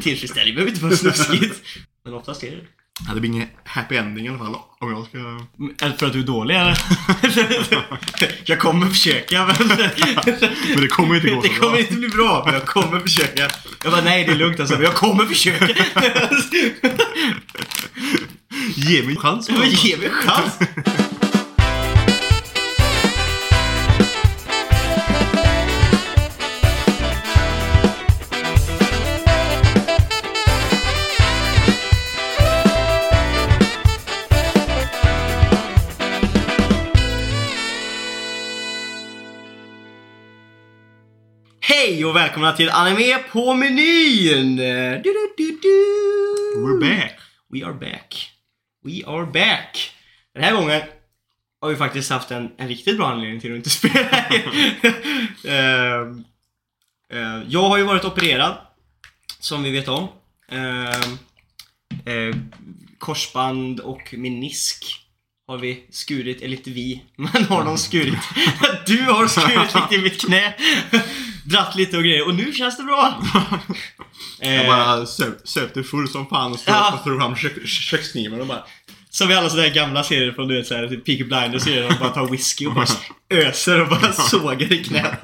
väl tillfredsställande. Det behöver inte vara snuskigt. Men oftast är det Ja, det blir ingen happy ending i alla fall om jag ska... Eller för att du är dålig eller? jag kommer försöka men... Men det kommer inte gå Det så kommer bra. inte bli bra men jag kommer försöka. Jag bara nej det är lugnt alltså men jag kommer försöka. Ge mig en chans. Men ge mig en chans. Och välkomna till Anime på menyn! Du, du, du. We're back. We are back. We are back. Den här gången har vi faktiskt haft en, en riktigt bra anledning till att inte spela. Ehm, eh, jag har ju varit opererad, som vi vet om. Eh, korsband och menisk har vi skurit, eller inte vi, men har de skurit. Du har skurit lite i mitt knä. Dratt lite och grejer och nu känns det bra. Jag bara söp, det full som fan och stod Ja. och fram kök, kökskniven och bara... Som i alla sådana här gamla serier från du vet såhär, typ Peaky Blinders serier, de bara tar whisky och bara öser och bara sågar i knät.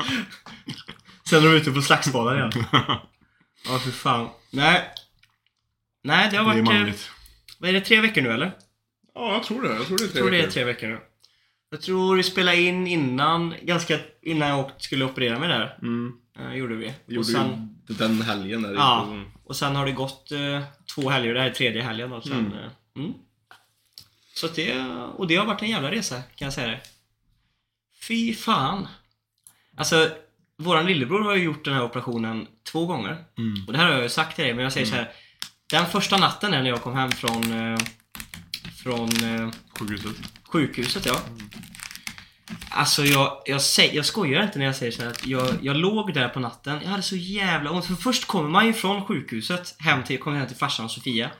Sen är de ute på slagsmålar igen. Ja, för fan. Nej. Nej, det har Det är varit... eh, manligt. Vad är det, tre veckor nu eller? Ja, jag tror det. Jag tror det är tre tror det är veckor. tre veckor nu. Jag tror vi spelade in innan, ganska innan jag skulle operera mig där. Mm. Eh, gjorde vi. Gjorde och, sen, ju den helgen där. Ja. Mm. och sen har det gått eh, två helger, det här är tredje helgen då. Sen, Mm. eh, mm. Så det, och det har varit en jävla resa, kan jag säga det. Fy fan. Alltså, våran lillebror har ju gjort den här operationen två gånger. Mm. Och det här har jag ju sagt till dig, men jag säger så här. Den första natten när jag kom hem från, eh, från eh, Sjukhuset. Sjukhuset, ja. Alltså jag, jag, säger, jag skojar inte när jag säger så här att jag, jag låg där på natten, jag hade så jävla ont. För först kommer man ju från sjukhuset hem till, kommer hem till farsan och Sofia.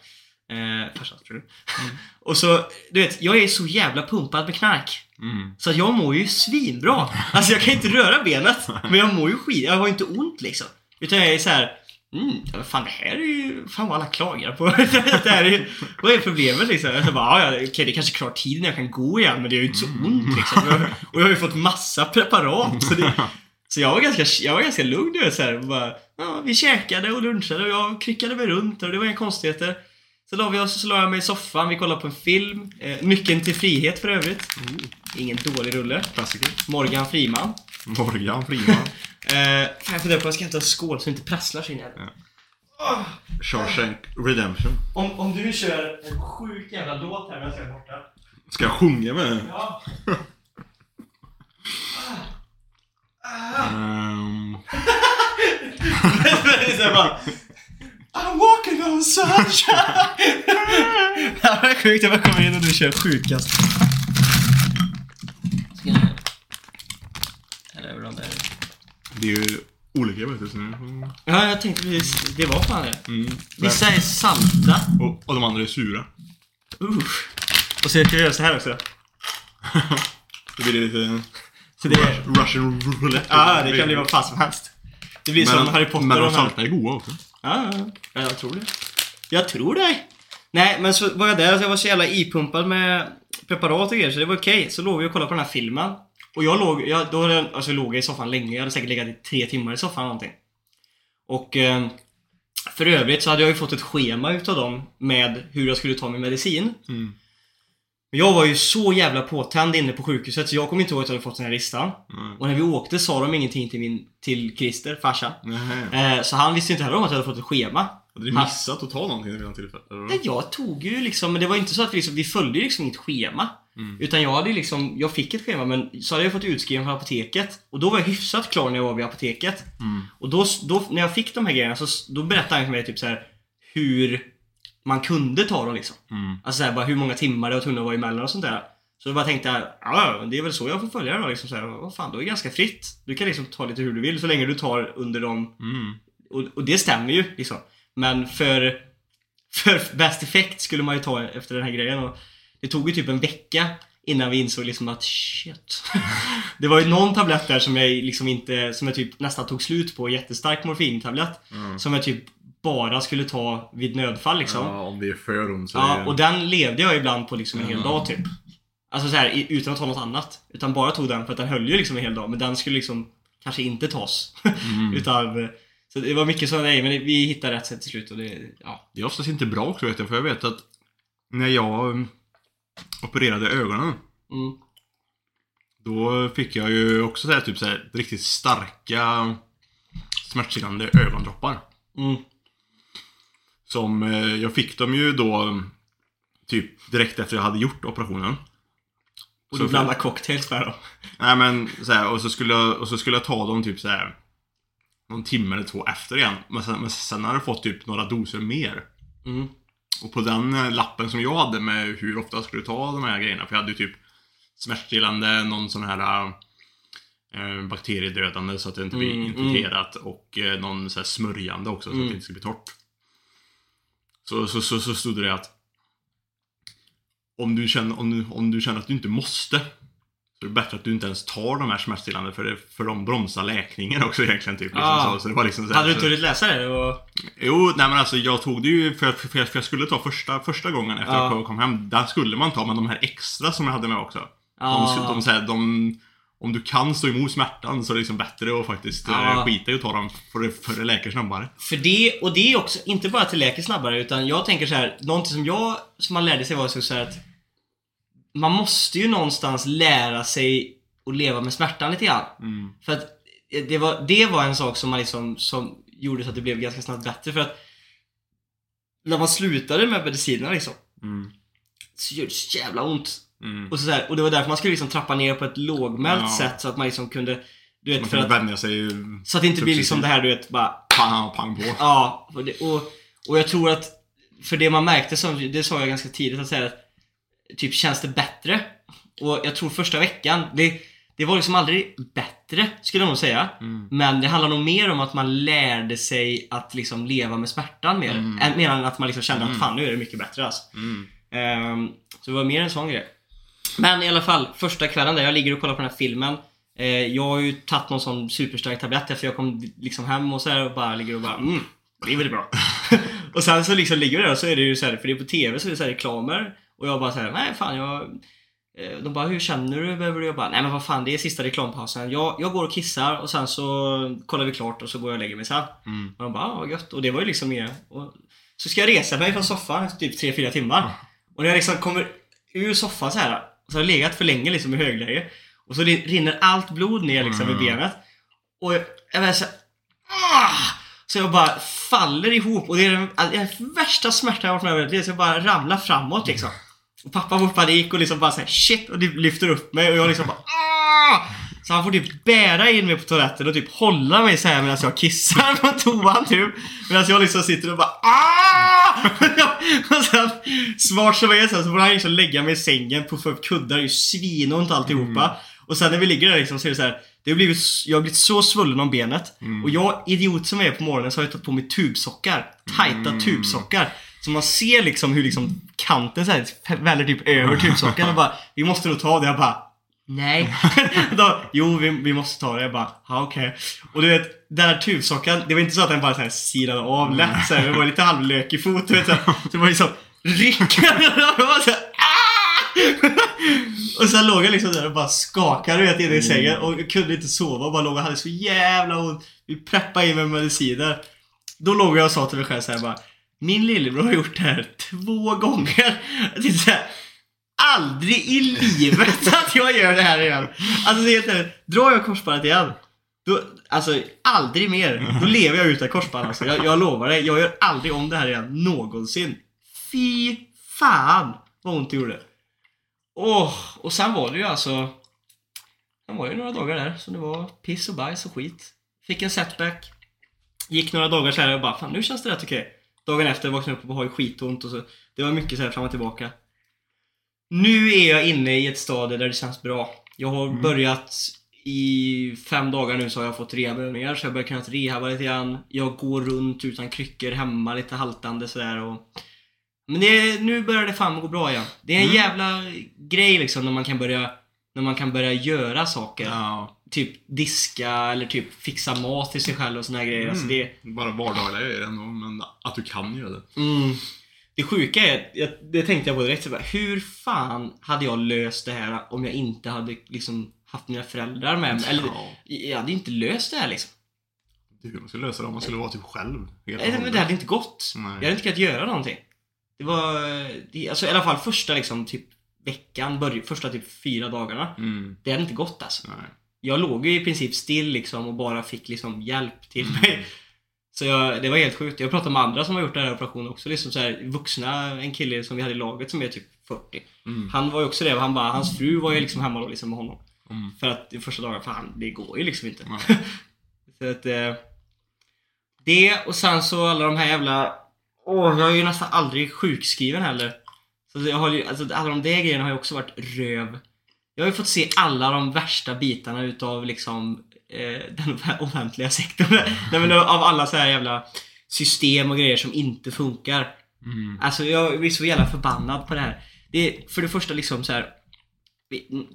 Eh, farsan tror du. och så, du vet, jag är så jävla pumpad med knark. Mm. Så att jag mår ju svinbra. Alltså jag kan inte röra benet. Men jag mår ju skit. Jag har ju inte ont liksom. Utan jag är så här. Mm, fan det här är ju fan vad alla klagar på. det här är, ju- vad är problemet liksom? Jag bara, ja, okej det är kanske klart tiden jag kan gå igen men det gör ju inte så ont liksom. Och jag, och jag har ju fått massa preparat. Så, det, så jag var ganska, jag var ganska lugn du vet så här, bara, ja, Vi käkade och lunchade och jag kryckade mig runt och det var inga konstigheter. Så la vi oss så la jag mig i soffan, vi kollade på en film. Eh, Nyckeln till frihet för övrigt. Ingen dålig rulle. Klassiker. Morgan Friman. Morgan Friman. Eh, fan, jag funderar på jag ska hämta en skål så det inte prasslar sig in här. Ja. Shawshank Redemption. Om, om du kör en sjuk jävla låt här medan jag är borta. Ska jag sjunga med? Ja. Um, så här bara... I'm walking on sunshine. det var sjukt jag kommer in och du kör sjukast. Ska jag... De där. det är ju olika vet du. Så nu. Mm. Ja, jag tänkte precis. Det var fan det. Mm. Vissa är salta. Och, och de andra är sura. Uh. Och så jag kan göra så här också. Det blir lite Så det är... Russian roulette. Ja, det kan bli vad fan som helst. Det blir som Harry Potter Men de salta är goda också. Ja, ja, ja, jag tror det. Jag tror det. Nej, men så var jag där och jag var så jävla ipumpad med preparat och grejer så det var okej. Så låg vi och kollade på den här filmen. Och jag låg, jag, då hade jag, alltså jag låg i soffan länge. Jag hade säkert legat i tre timmar i soffan eller någonting. Och eh, för övrigt så hade jag ju fått ett schema utav dem med hur jag skulle ta min medicin. Mm. Men jag var ju så jävla påtänd inne på sjukhuset så jag kommer inte ihåg att jag hade fått den här listan. Mm. Och när vi åkte sa de ingenting till, min, till Christer, farsan. Nej. Eh, så han visste inte heller om att jag hade fått ett schema. Hade du missat att ta någonting vid tillfället? eller? Nej, jag tog ju liksom, men det var inte så att vi, liksom, vi följde ju liksom inget schema. Mm. Utan jag hade liksom, jag fick ett schema men så hade jag fått utskriven från apoteket. Och då var jag hyfsat klar när jag var vid apoteket. Mm. Och då, då när jag fick de här grejerna så då berättade han för mig typ så här hur man kunde ta dem liksom. Mm. Alltså så här, bara hur många timmar det var att vara emellan och sånt där. Så jag bara tänkte jag, ja det är väl så jag får följa det då liksom. Så här, vad fan, då är det ganska fritt. Du kan liksom ta lite hur du vill så länge du tar under de Mm. och, och det stämmer ju liksom. Men för, för bäst effekt skulle man ju ta efter den här grejen. Och det tog ju typ en vecka innan vi insåg liksom att shit. Det var ju någon tablett där som jag liksom inte, som jag typ nästan tog slut på, jättestark morfintablett. Mm. Som jag typ bara skulle ta vid nödfall liksom. Ja, om det är för ont så Ja, och den levde jag ibland på liksom en hel Ja. dag typ. Alltså så här, i- utan att ta något annat. Utan bara tog den för att den höll ju liksom en hel dag. Men den skulle liksom kanske inte tas. Mm. utan, så det var mycket sådana grejer, men vi hittade rätt sätt till slut och det, ja. Det är oftast inte bra också vet jag, för jag vet att när jag mm, opererade ögonen Mm. Då fick jag ju också så här, typ så här, riktigt starka smärtstillande ögondroppar. Mm. Som, eh, jag fick dem ju då typ direkt efter jag hade gjort operationen. Och Så du blandade cocktails med dem. Nej men så här, och så skulle jag, och så skulle jag ta dem typ så här någon timme eller två efter igen. Men sen, men sen hade jag fått typ några doser mer. Mm. Och på den eh, lappen som jag hade med hur ofta jag skulle ta de här grejerna, för jag hade ju typ smärtstillande, någon sån här eh, bakteriedödande så att det inte blir Mm, infekterat och eh, någon så här smörjande också så att Mm. det inte ska bli torrt. Så, så, så, så stod det att om du, känner, om, du, om du känner att du inte måste så är det bättre att du inte ens tar de här smärtstillande för, det, för de bromsar läkningen också egentligen. Typ, liksom Ah. så. så det var liksom så här, Hade du inte hunnit läsa det? var... Jo, nej men alltså jag tog det ju för, för, för, jag, skulle ta första, första gången efter Ja. jag kom hem. Där skulle man ta, men de här extra som jag hade med också. Ja. De, de, så här, de, om du kan stå emot smärtan så är det liksom bättre att faktiskt Ja. ja. skita i att ta dem för det, för det läker snabbare. För det, och det är också, inte bara att det läker snabbare, utan jag tänker så här, någonting som jag, som man lärde sig var så så att man måste ju någonstans lära sig att leva med smärtan lite grann. Mm. För att det var, det var en sak som man liksom, som gjorde så att det blev ganska snabbt bättre för att när man slutade med medicinerna liksom, Mm. så gör det så jävla ont. Mm. Och, så här, och det var därför man skulle liksom trappa ner på ett lågmält Ja. sätt så att man liksom kunde, du vet, Man kan att, vänja sig så att det inte blir liksom det här du vet, bara pang, pang på. Ja, och, det, och, och jag tror att för det man märkte, som, det sa jag ganska tidigt, att säga att typ känns det bättre? Och jag tror första veckan, det, det var liksom aldrig bättre, skulle jag nog säga. Mm. Men det handlar nog mer om att man lärde sig att liksom leva med smärtan mer. Mm. Än, mer än att man liksom kände att Mm. fan, nu är det mycket bättre alltså. Ehm, så det var mer en sån grej. Men i alla fall, första kvällen där jag ligger och kollar på den här filmen. Eh, jag har ju tagit någon sån superstark tablett efter jag kom liksom hem och så här och bara ligger och bara mm, det är väl bra. och sen så liksom ligger jag där och så är det ju så här, för det är på TV så är det så här reklamer. Och jag bara såhär, nej fan jag... eh, De bara, hur känner du? Behöver du? Jag bara, nej men vad fan det är sista reklampausen. Jag, jag går och kissar och sen så kollar vi klart och så går jag och lägger mig sen. Mm. Och de bara, ah, vad gött. Och det var ju liksom mer. Och så ska jag resa mig från soffan efter typ 3-4 timmar. Och när jag liksom kommer ur soffan så här så har jag legat för länge liksom i högläge. Och så rinner allt blod ner liksom Mm. i benet. Och jag, jag bara så här, ah! Så jag bara faller ihop och det är den, den värsta smärtan jag varit med om. Så jag bara ramlar framåt liksom. Och pappa får panik och liksom bara såhär shit och lyfter upp mig och jag liksom bara ah! Så han får typ bära in mig på toaletten och typ hålla mig så här medan jag kissar på toan typ. Medan jag liksom sitter och bara ah! och sen, smart som jag är så, så får han liksom lägga mig i sängen, puffa upp kuddar, det är svinont alltihopa. Och sen när vi ligger där liksom så är det så här, det har blivit, jag har blivit så svullen om benet. Och jag, idiot som jag är på morgonen, så har jag tagit på mig tubsockar. Tajta tubsockar. Så man ser liksom hur liksom kanten så här väller typ över tubsockan och bara Vi måste nog ta det. Jag bara Nej. Då, jo, vi, vi måste ta det. Jag bara, ja okej. Och du vet, den här tubsockan, det var inte så att den bara så här silade av lätt så här, Det var lite halvlökig fot, du vet. Så, här. så det var liksom "Ah!" Och sen låg jag liksom där och bara skakade du vet, inne i sängen och jag kunde inte sova och bara låg och hade så jävla ont. Vi preppade in med mediciner. Då låg jag och sa till mig själv så här bara Min lillebror har gjort det här två gånger. Jag tänkte så här, Aldrig i livet att jag gör det här igen. Alltså det är helt drar jag korsbandet igen då, alltså aldrig mer. Då lever jag utan korsband alltså. jag, jag lovar dig. Jag gör aldrig om det här igen. Någonsin. Fy fan vad ont det gjorde. Åh, och sen var det ju alltså... Det var ju några dagar där som det var piss och bajs och skit. Fick en setback. Gick några dagar så här och bara fan nu känns det rätt okej. Dagen efter vaknade jag upp och har skitont och så. Det var mycket så här fram och tillbaka. Nu är jag inne i ett stadie där det känns bra. Jag har Mm. börjat i fem dagar nu så har jag fått rehabövningar så jag har börjat kunna rehabba lite grann. Jag går runt utan kryckor hemma lite haltande sådär och... Men det, nu börjar det fan gå bra igen. Det är en Mm. jävla grej liksom när man kan börja när man kan börja göra saker. Ja. Typ diska eller typ fixa mat till sig själv och såna här grejer. Alltså det, Bara vardagliga grejer ändå, men att du kan göra det. mm, det sjuka är, jag, det tänkte jag på direkt, så bara, hur fan hade jag löst det här om jag inte hade liksom haft mina föräldrar med mig? Eller, Ja. jag hade inte löst det här liksom. Det är hur man skulle lösa det om man skulle vara typ själv. Nej, men det hade inte gått. Nej. Jag hade inte kunnat göra någonting. Det var, det, alltså i alla fall första liksom typ veckan, börj, första typ fyra dagarna. Mm. Det hade inte gått alltså. Nej. Jag låg ju i princip still liksom och bara fick liksom hjälp till Mm. mig. Så jag, det var helt sjukt. Jag pratade med andra som har gjort den här operationen också. Liksom så här, vuxna, en kille som vi hade i laget som är typ 40. Mm. Han var ju också det. Han bara, hans fru var ju liksom hemma då liksom med honom. Mm. För att de första dagarna, fan det går ju liksom inte. Så att, eh, det och sen så alla de här jävla... Åh, jag är ju nästan aldrig sjukskriven heller. Så jag har ju, alltså alla de där grejerna har ju också varit röv. Jag har ju fått se alla de värsta bitarna utav liksom eh, den offentliga sektorn. Nej men av alla så här jävla system och grejer som inte funkar. Mm. Alltså jag blir så jävla förbannad på det här. Det är för det första liksom så här.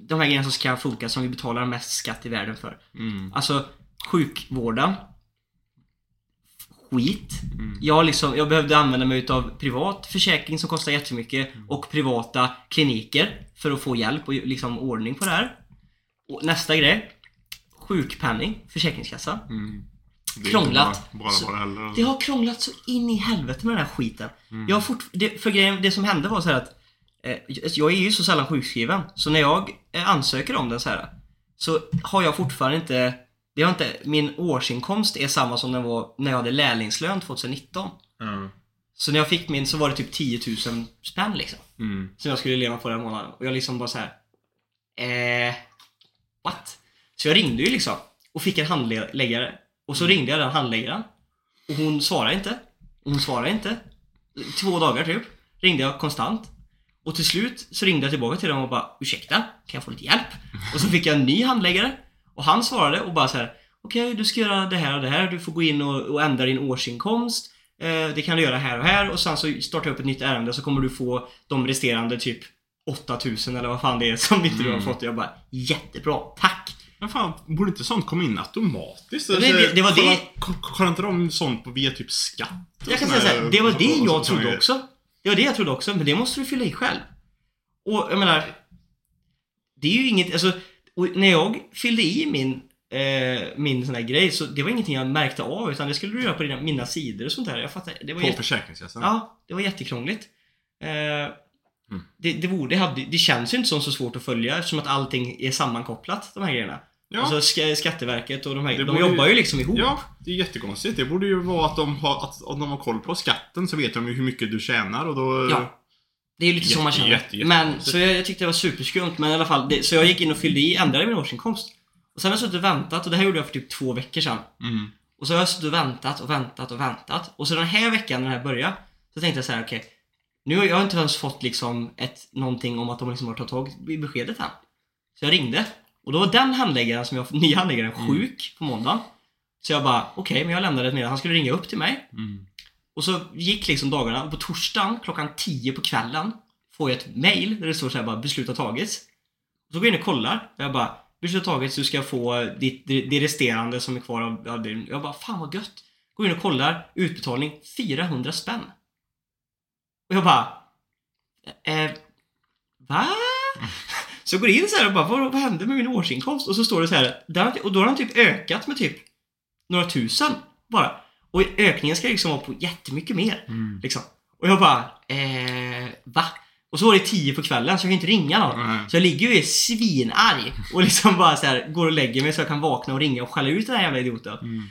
De här grejerna som ska funka som vi betalar mest skatt i världen för. Mm. Alltså sjukvården. Skit. Mm. Jag, liksom, jag behövde använda mig utav privat försäkring som kostar jättemycket och privata kliniker för att få hjälp och liksom ordning på det här. Och nästa grej. Sjukpenning, Försäkringskassan. Mm. Det Krånglat. Bara, bara, Så- bara heller. Det har krånglat så in i helvete med den här skiten. Jag har fort, det, för grejen, det som hände var så här att eh, jag är ju så sällan sjukskriven. Så när jag eh, ansöker om den så här så har jag fortfarande inte, det har inte, min årsinkomst är samma som den var när jag hade lärlingslön 2019. Ja. Så när jag fick min så var det typ 10 000 spänn liksom. Mm. Som jag skulle leva på den månaden. Och jag liksom bara så här. Eh, what? Så jag ringde ju liksom och fick en handläggare. Och så ringde jag den handläggaren. Och hon svarade inte. Hon svarade inte. Två dagar typ. Ringde jag konstant. Och till slut så ringde jag tillbaka till dem och bara Ursäkta, kan jag få lite hjälp? Och så fick jag en ny handläggare. Och han svarade och bara så här. Okej, du ska göra det här och det här. Du får gå in och, och ändra din årsinkomst. Eh, det kan du göra här och här. Och sen så startar jag upp ett nytt ärende så kommer du få de resterande typ 8000 eller vad fan det är som inte du har Mm. fått. Och jag bara Jättebra, tack! Men fan, borde inte sånt komma in automatiskt? Ja, det- det- det var det- Kolla- ko- Kollar inte de sånt på via typ skatt? Jag kan säga här- såhär, det var det jag trodde också. Det var det jag trodde också, men det måste du fylla i själv. Och jag menar, det är ju inget, alltså, och när jag fyllde i min, eh, min sån här grej så det var ingenting jag märkte av utan det skulle du göra på dina, mina sidor och sånt där. Jag fattar, det var På jätte, Försäkringskassan? Ja, det var jättekrångligt. Eh, Mm. det, det, borde, det, hade, det känns ju inte som så svårt att följa eftersom att allting är sammankopplat, de här grejerna. Ja. Alltså ska, Skatteverket och de här, Det de borde ju- jobbar ju liksom ihop. Ja, det är jättekonstigt. Det borde ju vara att de har, att, om de har koll på skatten så vet de ju hur mycket du tjänar och då... Ja. Det är lite så man Jätte, känner. jätte, jätte- men, så jag, jag tyckte det var superskumt, men i alla fall. Det, så jag gick in och fyllde i, ändrade min årsinkomst. Och sen har jag suttit och väntat, och det här gjorde jag för typ två veckor sedan. Mm. Och så har jag suttit och väntat och väntat och väntat. Och så den här veckan när det här började, så tänkte jag så här: okej. nu har jag inte ens fått liksom ett, någonting om att de liksom har tagit tag i beskedet än. Så jag ringde. Och då var den handläggaren, som jag, nya handläggaren, Mm. sjuk på måndagen. Så jag bara, okej, men jag lämnade ett meddelande. Han skulle ringa upp till mig. Mm. Och så gick liksom dagarna. Och på torsdagen klockan 10 på kvällen får jag ett mail där det står så här bara beslut har tagits. Och så går jag in och kollar. Och jag bara beslut har tagits. Du ska få ditt, det, det resterande som är kvar av, av. Jag bara fan vad gött. Går in och kollar. Utbetalning 400 spänn. Och jag bara eh, Va? Så jag går in så här och bara vad, vad hände med min årsinkomst? Och så står det så här. Och då har den typ ökat med typ några tusen bara. Och ökningen ska liksom vara på jättemycket mer. Mm. Liksom. Och jag bara, eh, va? Och så var det tio på kvällen så jag kan inte ringa någon. Nej. Så jag ligger ju svinarg och liksom bara så här, går och lägger mig så jag kan vakna och ringa och skälla ut den här jävla idioten. Mm.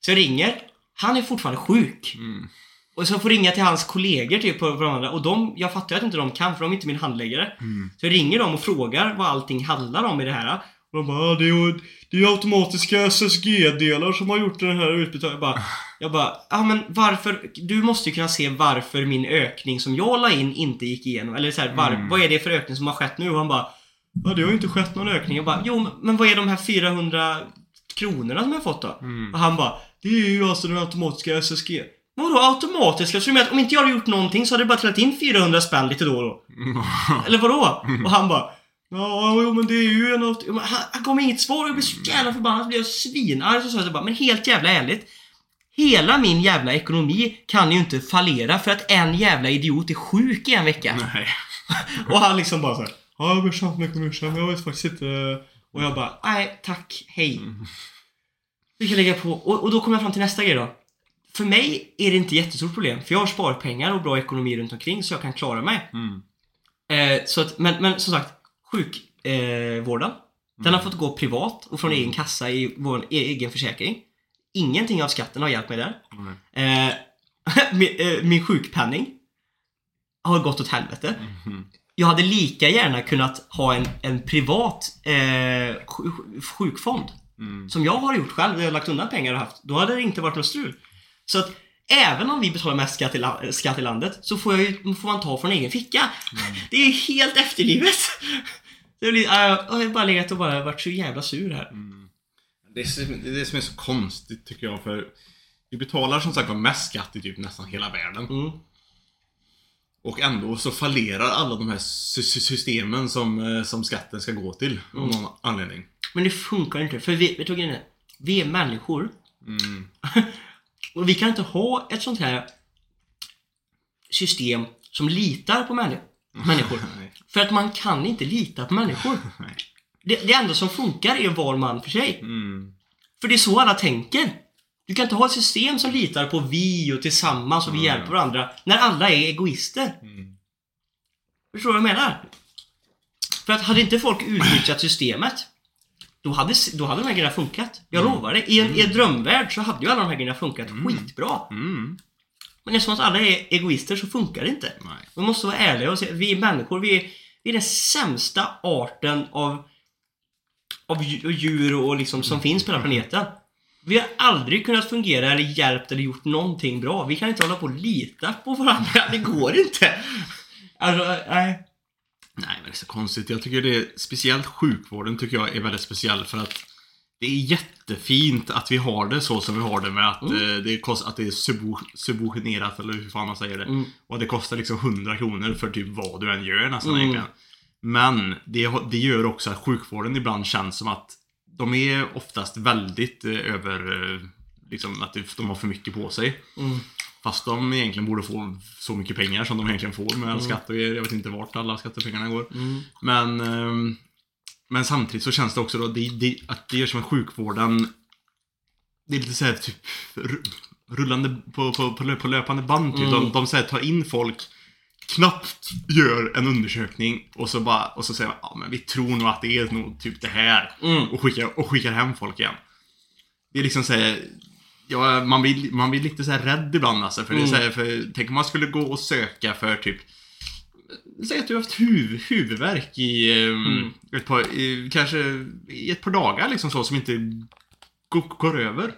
Så jag ringer. Han är fortfarande sjuk. Mm. Och så jag får ringa till hans kollegor typ på, på de andra. Och de, jag fattar ju att inte de kan för de är inte min handläggare. Mm. Så jag ringer dem och frågar vad allting handlar om i det här. Och de bara, "Ah, det är ju det är ju automatiska SSG-delar som har gjort den här utbetalningen. Jag bara, jag bara, ja men varför? Du måste ju kunna se varför min ökning som jag la in inte gick igenom. Eller så här, var, Mm. vad är det för ökning som har skett nu? Och han bara, ja det har ju inte skett någon ökning. Jag bara, jo men- vad är de här 400 kronorna som jag har fått då? Mm. Och han bara, det är ju alltså den automatiska SSG. Vadå automatiska? Så du menar att om inte jag hade gjort någonting så hade det bara trillat in 400 spänn lite då och då? Eller vadå? Och han bara Ja, jo men det är ju en av... Han, han gav mig inget svar och jag blev så jävla förbannad. Så blev jag svinarg. Så sa jag bara, men helt jävla ärligt. Hela min jävla ekonomi kan ju inte fallera för att en jävla idiot är sjuk i en vecka. Nej. Och han liksom bara såhär, ja jag mycket om ursäkt, men jag vet faktiskt inte. Och jag bara, nej tack, hej. Vi kan lägga på. Och, och då kommer jag fram till nästa grej då. För mig är det inte jättestort problem, för jag har sparpengar och bra ekonomi runt omkring så jag kan klara mig. Mm. Eh, så att, men, men som sagt, sjukvården. Eh, Den har fått gå privat och från egen kassa i vår egen försäkring. Ingenting av skatten har hjälpt mig där. Mm. Eh, min, eh, min sjukpenning har gått åt helvete. Mhm. Jag hade lika gärna kunnat ha en, en privat eh, sj- sjukfond. Mm. Som jag har gjort själv, där jag har lagt undan pengar och haft. Då hade det inte varit något strul. Så att även om vi betalar mest skatt i, la- skatt i landet så får, jag, ju- får man ta från egen ficka. Det är helt efterlivet. Det blir, äh, jag har bara legat och bara varit så jävla sur här. Det är, det är det som är så konstigt tycker jag för vi betalar som sagt mest skatt i typ nästan hela världen. Mm. Och ändå så fallerar alla de här sy- sy- systemen som, eh, som skatten ska gå till. Av Mm. någon anledning. Men det funkar inte. För vi, är? Vi är människor. Mm. Och vi kan inte ha ett sånt här system som litar på männi- människor. Nej. För att man kan inte lita på människor. Det, det enda som funkar är var man för sig. Mm. För det är så alla tänker. Du kan inte ha ett system som litar på vi och tillsammans och vi Mm. hjälper varandra. När alla är egoister. Mm. Förstår du vad jag menar? För att hade inte folk utnyttjat systemet då hade, då hade de här grejerna funkat. Jag Mm. lovar det. I en, I en drömvärld så hade ju alla de här grejerna funkat skitbra. Mm. Men eftersom att alla är egoister så funkar det inte. Nej. Vi måste vara ärliga och säga vi är människor. Vi är, vi är den sämsta arten av, av dju- djur och liksom som finns på den här planeten. Vi har aldrig kunnat fungera eller hjälpt eller gjort någonting bra. Vi kan inte hålla på och lita på varandra. Det går inte. Alltså, nej. Nej, men det är så konstigt. Jag tycker det är, speciellt sjukvården tycker jag är väldigt speciell för att det är jättefint att vi har det så som vi har det med att, eh, det, kost, att det är subo, subventionerat eller hur fan man säger det. Mm. Och det kostar liksom 100 kronor för typ vad du än gör nästan Mm. egentligen. Men det, det gör också att sjukvården ibland känns som att de är oftast väldigt eh, över, eh, liksom att de har för mycket på sig. Mm. Fast de egentligen borde få så mycket pengar som de egentligen får med all skatt och jag vet inte vart alla skattepengarna går. Mm. Men, ehm, men samtidigt så känns det också då det, det, att det gör som att sjukvården Det är lite såhär typ ru- rullande på, på, på, lö- på löpande band typ. Mm. De, de så här, tar in folk Knappt gör en undersökning och så bara och så säger man ja men vi tror nog att det är nog typ det här. Mm. Och skickar, och skickar hem folk igen. Det är liksom såhär Ja, man blir, man blir lite så här rädd ibland alltså. För det är Mm. så här, för tänk om man skulle gå och söka för typ Säg att du har haft huv, huvudvärk i ehm, Mm. ett par, i, kanske i ett par dagar liksom så som inte går, går över.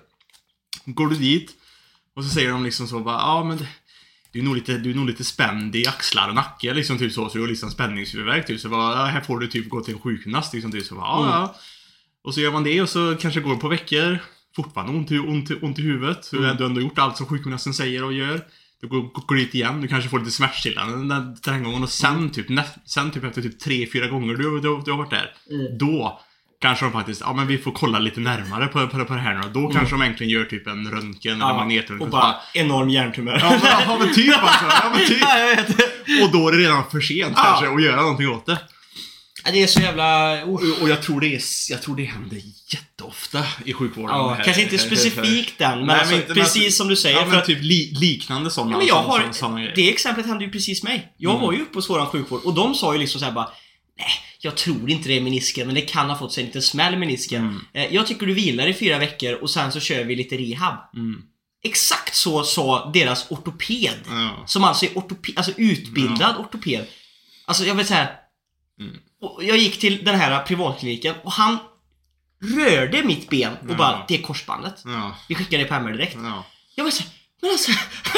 Går du dit och så säger de liksom så bara, ja men det, du är nog lite, du är nog lite spänd i axlar och nacke liksom typ så, så du har liksom spänningshuvudvärk typ. Så bara, här får du typ gå till en sjukgymnast liksom typ. Så bara, ja, Mm. ja. Och så gör man det och så kanske går det på veckor. Fortfarande ont i, ont, ont i huvudet. Mm. Du har ändå gjort allt som sjukgymnasten säger och gör. Du går, går dit igen, du kanske får lite smärtstillande den, här gången och sen Mm. typ, nä, sen typ efter typ tre, fyra gånger du, du, du har varit där. Mm. Då kanske de faktiskt, ja men vi får kolla lite närmare på, på, på det här nu då. Då kanske de egentligen gör typ en röntgen eller magnetröntgen. Mm. och bara enorm hjärntumör. Ja men, ja, men typ alltså. Ja, men typ. Ja, jag vet det. Och då är det redan för sent Ja. kanske att göra någonting åt det. Ja, Det är så jävla... Oh. Och, jag tror det är, jag tror det händer jätteofta i sjukvården. Ja, kanske inte specifikt den, men, Nej, men alltså, men precis alltså- som du säger. Ja, för men att, typ li, liknande sådana. ja, men jag har, sådana grejer. det exemplet hände ju precis mig. Jag Mm. var ju uppe hos våran sjukvård och de sa ju liksom såhär bara Nej, jag tror inte det är menisken, men det kan ha fått sig en liten smäll menisken. Mm. Eh, Jag tycker du vilar i fyra veckor och sen så kör vi lite rehab. Mm. Exakt så sa deras ortoped. Ja. Som alltså är ortope- alltså utbildad ortoped. Alltså jag så här. Mm. Och jag gick till den här privatkliniken och han rörde mitt ben och Ja. bara, det är korsbandet. Ja. Vi skickar det på MR direkt. Ja. Jag var såhär, men alltså,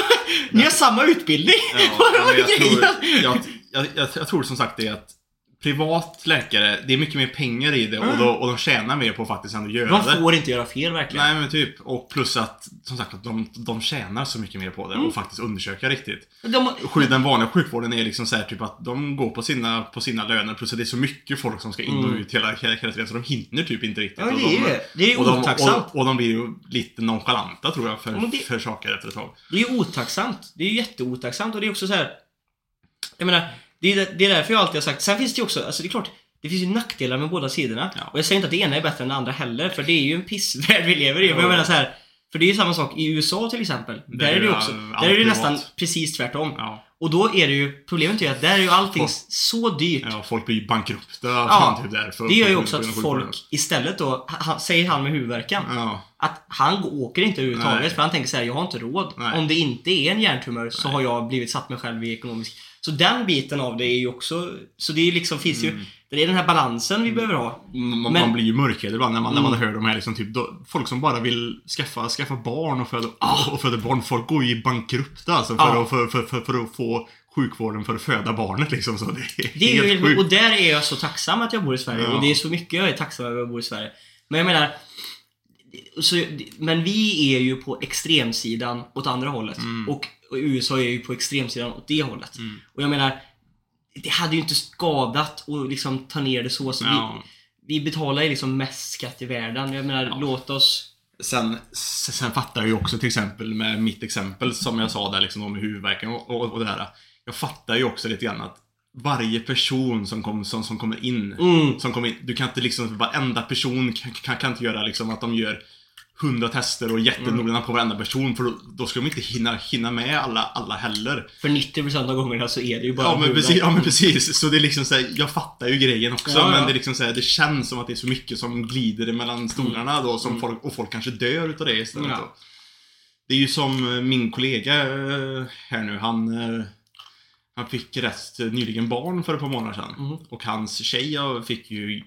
ni har samma utbildning! Ja, Vad men var jag, tror, jag, jag, jag, jag tror som sagt det att privat läkare, det är mycket mer pengar i det och, då, och de tjänar mer på faktiskt än att göra De det. får inte göra fel verkligen. Nej men typ. Och plus att, som sagt, att de, de tjänar så mycket mer på det Mm. och faktiskt undersöka riktigt. De, Den vanliga sjukvården är liksom så här, typ att de går på sina, på sina löner plus att det är så mycket folk som ska in och Mm. ut hela, hela, hela tiden så de hinner typ inte riktigt. ja, det är de, det. Det är och de, otacksamt. och, och de blir ju lite nonchalanta tror jag för, det- för saker efter ett tag. Det är ju otacksamt. Det är ju jätteotacksamt och det är också så här. Jag menar, det är, det är därför jag alltid har sagt. Sen finns det ju också, alltså det är klart, det finns ju nackdelar med båda sidorna. Ja. Och jag säger inte att det ena är bättre än det andra heller, för det är ju en pissvärld vi lever i. Men Ja. jag menar så här. För det är ju samma sak i USA till exempel. Där, är det ju också, där är det nästan precis tvärtom. Ja. Och då är det ju, problemet är ju att där är ju allting Folk- så dyrt. ja, folk blir bankrupta Ja, typ Det gör ju också att folk istället då, han, säger han med huvudvärken, Ja, att han åker inte överhuvudtaget Nej. för han tänker så här: jag har inte råd. Nej. Om det inte är en hjärntumör så Nej. har jag blivit satt mig själv i ekonomisk... Så den biten av det är ju också... Så det är liksom, finns Mm. ju... Det är den här balansen vi behöver ha. man, Men- man blir ju mörkrädd ibland när man, när man Mm. hör de här liksom, typ, då, folk som bara vill skaffa, skaffa barn och föda, Ah. och föda barn. Folk går ju bankrupta alltså för, Ja. att, för, för, för, för att få sjukvården för att föda barnet liksom. Så det är, Det är ju, helt sjukt. och där är jag så tacksam att jag bor i Sverige. Ja. Och det är så mycket jag är tacksam över att bo i Sverige. Men jag menar... Så, men vi är ju på extremsidan åt andra hållet. Mm. Och, och USA är ju på extremsidan åt det hållet. Mm. Och jag menar, det hade ju inte skadat att liksom ta ner det så. så Ja. vi, vi betalar ju liksom mest skatt i världen. Jag menar, Ja. låt oss... Sen, sen fattar jag ju också till exempel med mitt exempel som jag sa där liksom om huvudvärken och, och, och det här. Jag fattar ju också lite grann att varje person som, kom, som, som kommer in Mm. som kommer in, du kan inte liksom, varenda person kan, kan, kan inte göra liksom att de gör hundra tester och jättenoggranna på varenda person för då, då skulle de inte hinna, hinna med alla, alla heller. För 90% av gångerna så är det ju bara Ja men, precis, ja men precis, så det är liksom såhär, jag fattar ju grejen också Ja, ja. men det är liksom såhär, det känns som att det är så mycket som glider mellan stolarna då som Mm. folk, och folk kanske dör utav det istället Ja. då. Det är ju som min kollega eh, här nu, han eh, han fick rätt nyligen barn för ett par månader sedan. Mhm. Och hans tjej fick ju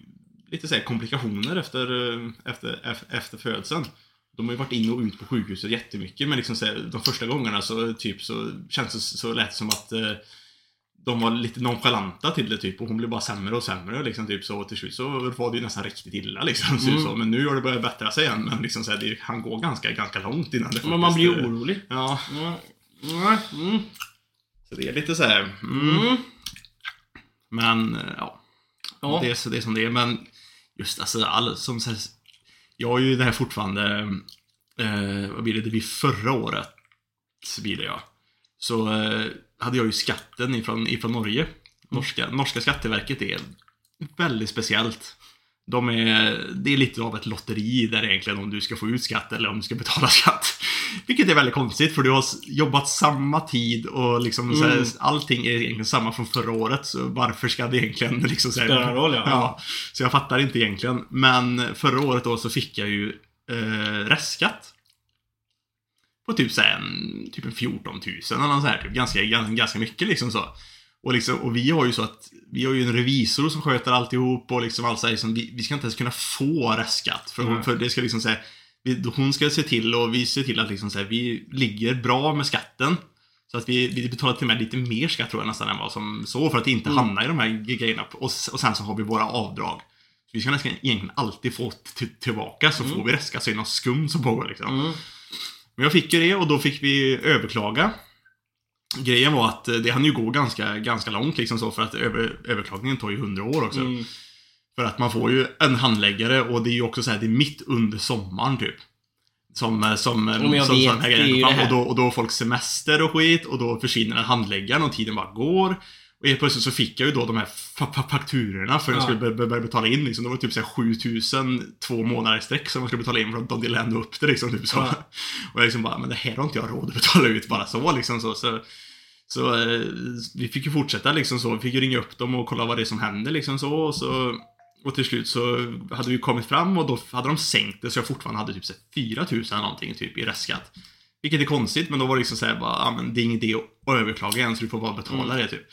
lite så här komplikationer efter, eh, efter, efter, födseln. De har ju varit in och ut på sjukhuset jättemycket men liksom så här, de första gångerna så typ så känns det så lät det som att eh, de var lite nonchalanta till det typ och hon blev bara sämre och sämre liksom typ så till slut så var det ju nästan riktigt illa liksom. Så, Mm. så. Men nu har det börjat bättra sig igen men liksom så här, det, han går ganska, ganska långt innan det Men man blir ju eh, orolig. Ja, Mm. Mm. Så det är lite så här. Mm. Mm. Men, eh, ja. Ja. Det, är, så- det är som det är. Men just alltså, all, som så här, Jag har ju det här fortfarande, eh, vad blir det, det blir förra året, blir det ja. Så eh, hade jag ju skatten ifrån, ifrån Norge. Norska, norska skatteverket är väldigt speciellt. De är, det är lite av ett lotteri där egentligen om du ska få ut skatt eller om du ska betala skatt. Vilket är väldigt konstigt för du har jobbat samma tid och liksom så här, Mm. allting är egentligen samma från förra året. Så varför ska det egentligen liksom här, Spelar roll, ja. ja. Så jag fattar inte egentligen. Men förra året då så fick jag ju eh, restskatt. På typ så här, en, typ en 14 000 eller något så här, typ. ganska, ganska, ganska mycket liksom så. Och, liksom, och vi har ju så att vi har ju en revisor som sköter alltihop och liksom allt så här, liksom, vi, vi ska inte ens kunna få restskatt. För, Mm. för det ska liksom säga hon ska se till och vi ser till att liksom så här, vi ligger bra med skatten. Så att vi, vi betalar till och med lite mer skatt tror jag nästan än vad som så för att inte Mm. hamna i de här grejerna. Och, och sen så har vi våra avdrag. Så vi ska nästan egentligen alltid få tillbaka så Mm. får vi restskatt så är det något skumt som pågår liksom. Mm. Men jag fick ju det och då fick vi överklaga. Grejen var att eh, det hann ju gå ganska, ganska långt liksom så för att över, överklagningen tar ju 100 år också. För att man får ju en handläggare och det är ju också så här, det är mitt under sommaren typ. Som, eh, som, eh, Ja, jag som vet, sån här det är grejer ju kommer det fram. här. och, då, och då har folk semester och skit och då försvinner en handläggare och tiden bara går. Och helt plötsligt så fick jag ju då de här fa- fa- fakturorna för att jag Ja. skulle bör- bör- börja betala in liksom. Det var typ så här 7000 två månader i sträck som jag skulle betala in för att de delade ändå upp det liksom. Typ så. Ja. Och jag liksom bara, men det här har inte jag råd att betala ut bara så liksom så. så så eh, vi fick ju fortsätta liksom så. Vi fick ju ringa upp dem och kolla vad det är som händer liksom så. Och, så, och till slut så hade vi kommit fram och då hade de sänkt det så jag fortfarande hade typ så här 4000 eller någonting typ i restskatt. Vilket är konstigt men då var det liksom såhär bara, ja men det är ingen idé att överklaga än så du får bara betala Mm. det typ.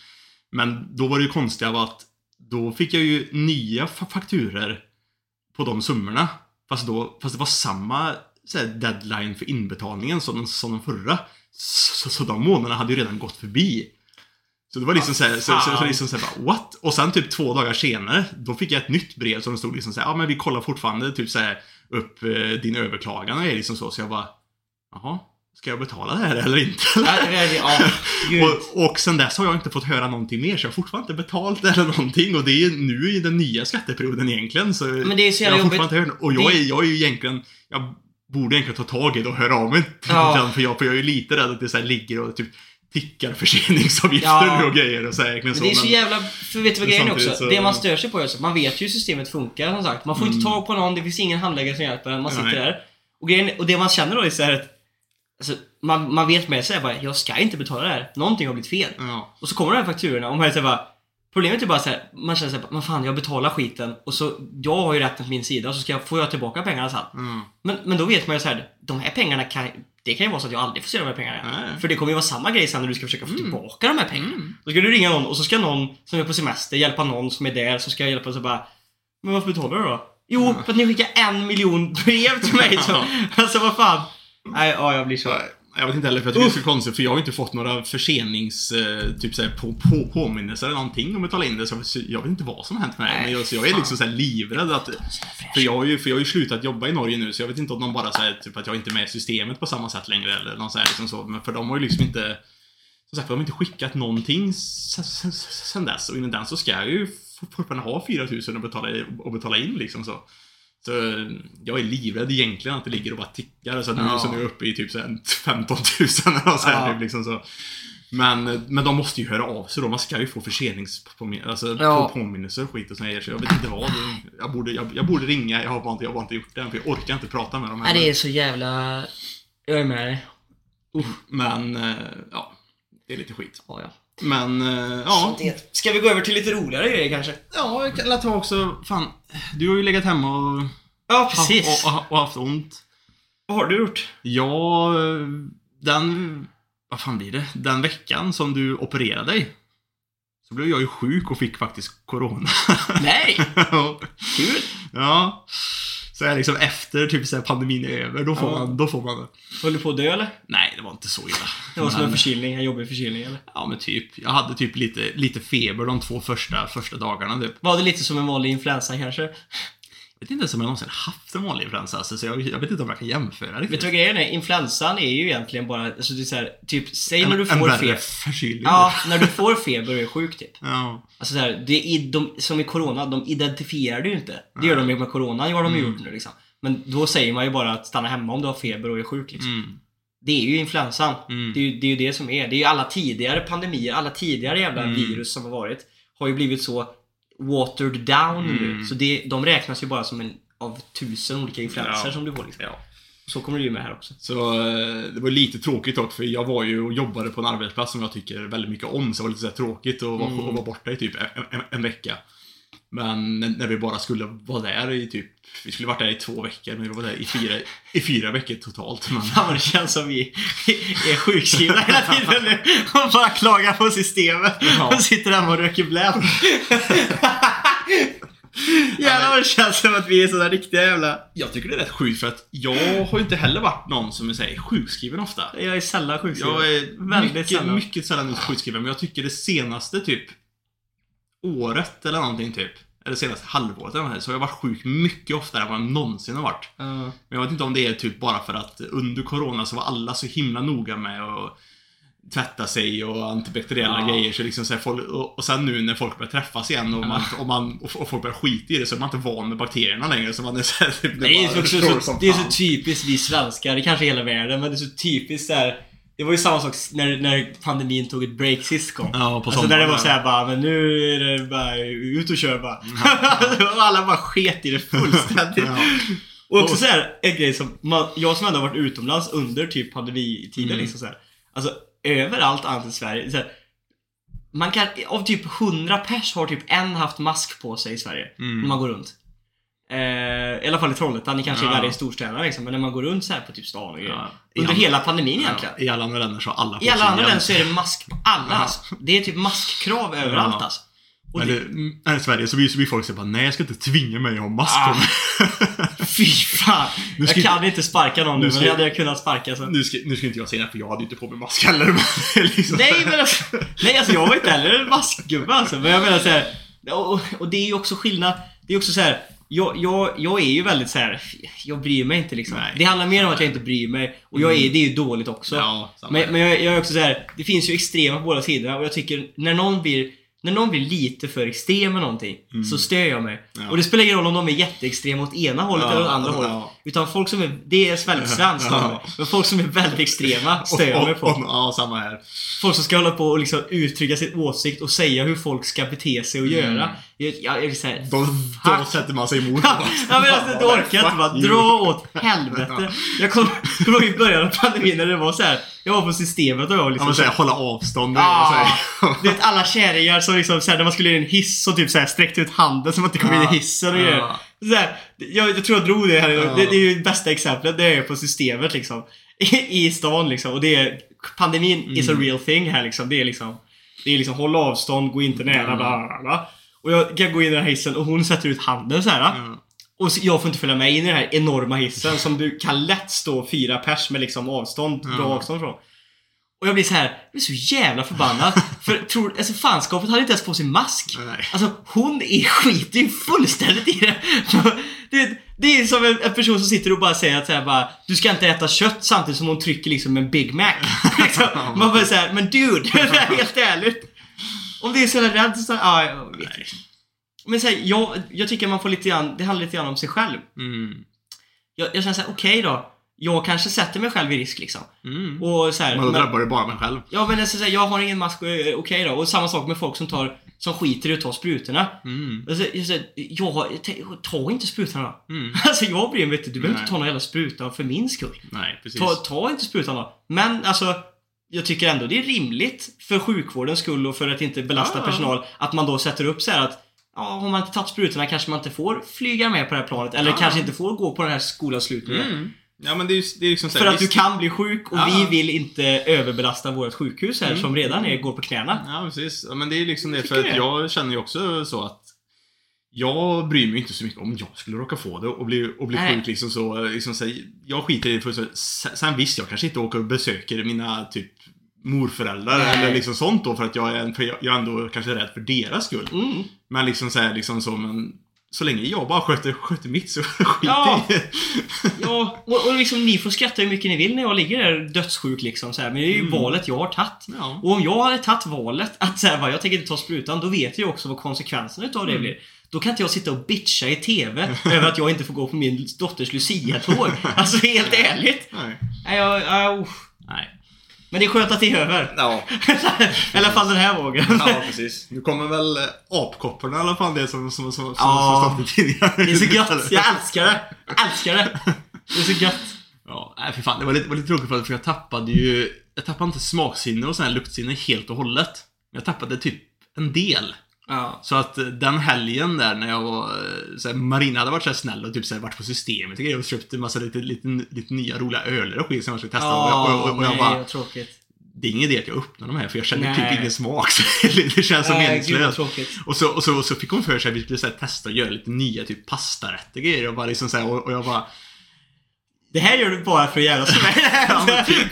Men då var det ju konstiga var att då fick jag ju nya fa- fakturer på de summorna. Fast, då, fast det var samma här, deadline för inbetalningen som, som den förra. Så, så de månaderna hade ju redan gått förbi. Så det var liksom såhär, så, så, så liksom såhär bara, what? Och sen typ två dagar senare, då fick jag ett nytt brev som det stod liksom såhär, ja men vi kollar fortfarande typ såhär upp eh, din överklagan och är liksom så. Så jag bara, jaha, ska jag betala det här eller inte? Och, och sen dess har jag inte fått höra någonting mer, så jag har fortfarande inte betalt eller någonting. Och det är nu i den nya skatteperioden egentligen, så Men det är så jag har fortfarande inte hört Och jag är, jag är ju egentligen, jag borde egentligen ta tag i det och höra av mig till Ja. den, för, jag, för jag är ju lite rädd att det så här ligger och typ tickar förseningsavgifter Ja. nu och grejer och så här, egentligen Men det är så jävla... För vet du vad grejen är också? så- Det man stör sig på är att man vet ju hur systemet funkar som sagt. Man får inte Mm. tag på någon, det finns ingen handläggare som hjälper en. Man sitter Nej. där. Och, grejen, och det man känner då är så här att... Alltså, man, man vet med sig bara, jag ska inte betala det här. Någonting har blivit fel. Ja. Och så kommer de här fakturorna och man är så här bara... Problemet är bara så här, man känner såhär, men fan jag betalar skiten och så, jag har ju rätten på min sida och så ska jag, får jag tillbaka pengarna sen. Mm. Men, men då vet man ju så här, de här pengarna kan, det kan ju vara så att jag aldrig får se de här pengarna. Nej. För det kommer ju vara samma grej sen när du ska försöka få Mm. tillbaka de här pengarna. Mm. Då ska du ringa någon och så ska någon som är på semester hjälpa någon som är där, så ska jag hjälpa så bara Men varför betalar du då? Jo, Ja. för att ni skickar en miljon brev till mig så. Alltså vad fan? Nej, ja jag blir så... Jag vet inte heller, för jag tycker det är så konstigt, för jag har inte fått några försenings... Eh, typ såhär på, på, påminnelser eller någonting om att betala in det. Så jag vet inte vad som har hänt med det. Nej, Men jag, så jag är liksom såhär livrädd att... För jag, har ju, för jag har ju slutat jobba i Norge nu, så jag vet inte om de bara säger typ att jag inte är med i systemet på samma sätt längre eller något så här, liksom så. Men för de har ju liksom inte... Som sagt, de har inte skickat någonting s- s- s- sen dess. Och innan den så ska jag ju fortfarande ha 4000 att betala, att betala in liksom så. Så jag är livrädd egentligen att det ligger och bara tickar. Så, nu, Ja. så nu är jag uppe i typ så här 15 000 eller så här, Ja. typ, liksom så. Men, men de måste ju höra av sig då. Man ska ju få förseningspåminnelser alltså, Ja. på påminnelser och skit och grejer. Så jag vet inte vad. Jag borde, jag, jag borde ringa. Jag har, bara inte, jag har bara inte gjort det än, för jag orkar inte prata med dem. Nej, det är så jävla... Jag är med dig. Men, eh, ja. Det är lite skit. Ja, ja. Men, eh, ja. Ska vi gå över till lite roligare grejer kanske? Ja, jag kan ta också, fan. Du har ju legat hemma och, Ja, precis. och, och, och haft ont. Vad har du gjort? Ja, den... Vad fan blir det? Den veckan som du opererade dig. Så blev jag ju sjuk och fick faktiskt Corona. Nej! Kul! ja. Så är liksom efter typ så här pandemin är över, då får, Ja. man, då får man det. Höll du på att dö eller? Nej, det var inte så illa. Det var som en Men- förkylning, en jobbig förkylning eller? Ja, men typ. Jag hade typ lite, lite feber de två första, första dagarna typ. Var det lite som en vanlig influensa kanske? Jag vet inte ens om jag någonsin haft en vanlig influensa, alltså, så jag, jag vet inte om jag kan jämföra riktigt. Vet du vad grejen är? Influensan är ju egentligen bara, alltså det är så här, typ, säg när du en får värre feber. förkylning. Ja, när du får feber och är sjuk typ. ja. Alltså så här, det är, de, som i Corona, de identifierar det ju inte. Det gör de ju med Corona, det har de ju Mm. gjort nu liksom. Men då säger man ju bara att stanna hemma om du har feber och är sjuk liksom. Mm. Det är ju influensan. Mm. Det, är ju, det är ju det som är. Det är ju alla tidigare pandemier, alla tidigare jävla Mm. virus som har varit. Har ju blivit så watered down nu. Mm. Så det, de räknas ju bara som en av tusen olika influenser Ja. som du får liksom. Ja. Så kommer det ju med här också. Så eh, det var lite tråkigt dock, för jag var ju och jobbade på en arbetsplats som jag tycker väldigt mycket om, så det var lite så här tråkigt att vara, Mm. vara borta i typ en, en, en vecka. Men när vi bara skulle vara där i typ, vi skulle varit där i två veckor, men vi var där i fyra, i fyra veckor totalt. Men, Fan vad det känns som vi är sjukskrivna hela tiden nu och bara klagar på systemet Ja. och sitter hemma och röker bläm. Jävlar vad det känns som att vi är sådana riktiga jävla... jag tycker det är rätt sjukt för att jag har inte heller varit någon som är säger sjukskriven ofta. Jag är sällan sjukskriven. Jag är Väldigt mycket, sällan. mycket sällan sjukskriven, men jag tycker det senaste typ året eller någonting typ, eller senaste halvåret eller något, så har jag varit sjuk mycket oftare än vad jag någonsin har varit. Ja. Men jag vet inte om det är typ bara för att under Corona så var alla så himla noga med att tvätta sig och antibakteriella Ja. grejer. Så liksom så här, folk, och, och sen nu när folk börjar träffas igen och, man, och, man, och, folk börjar skita i det så är man inte van med bakterierna längre. Så man är så här, typ, Det är, bara också slår så, som det är så typiskt vi svenskar, det kanske är hela världen, men det är så typiskt där. Det var ju samma sak när, när pandemin tog ett break sist gång. Ja, på Alltså när det var såhär bara, men nu är det bara ut och kör bara. alla bara sket i det fullständigt. Ja. Och också så här, en grej som, man, jag som ändå har varit utomlands under typ pandemitiden Mm. liksom så här. Alltså överallt annat än Sverige. Så här, man kan, av typ 100 pers har typ en haft mask på sig i Sverige. Mm. När man går runt. Eh, I alla fall i Trollhättan, det kanske är Ja. värre i storstäderna liksom. Men när man går runt så här på typ stan och grejer. Ja. Under hela pandemin egentligen. Ja, I alla andra länder så har alla I alla andra länder så är det mask på alla Ja. alltså. Det är typ maskkrav överallt Ja. alltså. Och Men det, det, här i Sverige så blir, så blir folk så bara, nej jag ska inte tvinga mig att ha mask Ah. på mig. fy fan. Nu ska Jag kan inte sparka någon nu, nu men ska- det hade jag kunnat sparka så. Nu ska, nu ska inte jag säga det för jag hade ju inte på mig mask heller. Men liksom, Nej men alltså, nej alltså jag var inte heller en maskgubbe alltså. Men jag menar så här, och, och det är ju också skillnad. Det är också så här. Jag, jag, jag är ju väldigt så här. Jag bryr mig inte liksom. Nej. det handlar mer om att jag inte bryr mig. Och jag är, det är ju dåligt också. Ja, men men jag, jag är också så här. Det finns ju extrema på båda sidorna och jag tycker när någon blir när någon blir lite för extrem med någonting så stör jag mig. Ja. Och det spelar ingen roll om de är jätteextrema åt ena hållet Ja, eller åt andra ja. hållet. Utan folk som är, det är väldigt svenskt Ja. Men folk som är väldigt extrema stör jag mig på. Och- och- Ja, samma här. Folk som ska hålla på och liksom uttrycka sin åsikt och säga hur folk ska bete sig och göra. Jag, jag, jag såhär, Då, då sätter man sig emot. ja men alltså, då orkar jag inte bara dra åt helvete. Jag kommer ihåg i början av pandemin när det var så här. Jag var på systemet och jag Ja, liksom men så här, hålla avstånd. Ah. och så här. Alla kärringar som liksom såhär, när man skulle in i en hiss och typ såhär sträckte ut handen som att det kom in i hissen och grejer. Ja. Så här, jag, jag tror jag drog det här Ja. det, det är ju bästa exemplet, det är på systemet liksom. I, i stan liksom. Och det är, pandemin is a Mm. real thing här liksom. Det är liksom, det är liksom håll avstånd, gå inte nära, Ja. bla bla bla. Och jag kan gå in i den här hissen och hon sätter ut handen så här. Ja. Och så, jag får inte följa med in i den här enorma hissen som du kan lätt stå fyra pers med liksom avstånd, bra Ja. avstånd från. Och jag blir så här, jag blir så jävla förbannad. för tror, alltså fanskapet hade inte ens på sig mask. Nej. Alltså hon är skiter ju fullständigt i det. det. Det är som en, en person som sitter och bara säger att så här, bara, du ska inte äta kött samtidigt som hon trycker liksom en Big Mac. liksom, man bara säger men dude, det är helt ärligt. Om det är så rädd så, ja, jag vet inte. Men så här, jag, jag tycker man får lite grann, det handlar lite grann om sig själv. Mm. Jag, jag känner såhär, okej då. Jag kanske sätter mig själv i risk liksom. Mm. Och så här, Men då men- drabbar det bara mig själv. Ja men alltså, jag har ingen mask, eh, okej då. Och samma sak med folk som tar, som skiter i att ta sprutorna. Mm. Alltså, jag, säger, jag, ta inte sprutorna då. Mm. Alltså jag bryr mig inte, du behöver Nej. inte ta någon jävla spruta för min skull. Nej, precis. Ta, ta inte sprutan då. Men alltså, jag tycker ändå det är rimligt för sjukvårdens skull och för att inte belasta Ja, personal att man då sätter upp så här att Ja, har man inte tagit sprutorna kanske man inte får flyga med på det här planet. Eller Ja. kanske inte får gå på den här skolavslutningen. Mm. Ja, men det är det är liksom För att du kan bli sjuk och Ja. vi vill inte överbelasta vårt sjukhus här Mm. som redan är, går på knäna. Ja, precis. Men det är liksom det. För att jag känner ju också så att jag bryr mig inte så mycket om jag skulle råka få det och bli, och bli Nej. sjuk liksom så. Liksom så jag skiter i det. För så, sen- visst, jag kanske inte åker och besöker mina typ morföräldrar Nej. eller liksom sånt då för att jag är, för jag, jag är ändå kanske rädd för deras skull. Mm. Men liksom så här, liksom så, men så länge jag bara sköter, sköter mitt så skit Ja. i. Ja, och, och liksom ni får skratta hur mycket ni vill när jag ligger där dödssjuk liksom så här. Men det är ju Mm. valet jag har tagit. Ja. Och om jag hade tagit valet att säga bara, jag tänker inte ta sprutan, då vet jag också vad konsekvenserna utav det Mm. blir. Då kan inte jag sitta och bitcha i TV över att jag inte får gå på min dotters Lucia-tåg. Alltså helt ärligt. Nej. Nej, jag, jag, usch. Nej. Men det är skönt att det är över. Ja. I alla fall den här vågen. ja, precis. Nu kommer väl eh, apkopporna i alla fall det som, som, som, som, Ja. som tidningar. Det är så gött. Jag älskar det. Jag älskar det. Det är så gött. Ja, nej för fan. Det var lite, var lite tråkigt för att jag tappade ju... Jag tappade inte smaksinne och sån här luktsinne helt och hållet. Men jag tappade typ en del. Ja. Så att eh, den helgen där när jag var... eh, Så här, Marina hade varit så snäll och typ så här, varit på systemet och och köpt en massa lite, lite, lite nya roliga öler och skit som jag skulle testa. och, jag, och, och, och jag nej, bara... tråkigt. Det är ingen idé att jag öppnar de här för jag känner Nej. typ ingen smak. Så det känns så Nej, meningslöst. Och så, och, så, och så fick hon för sig att vi skulle så här, testa att göra lite nya typ pastarätter och grejer. Och, bara liksom så här, och, och jag bara... Det här gör du bara för att jävlas med mig.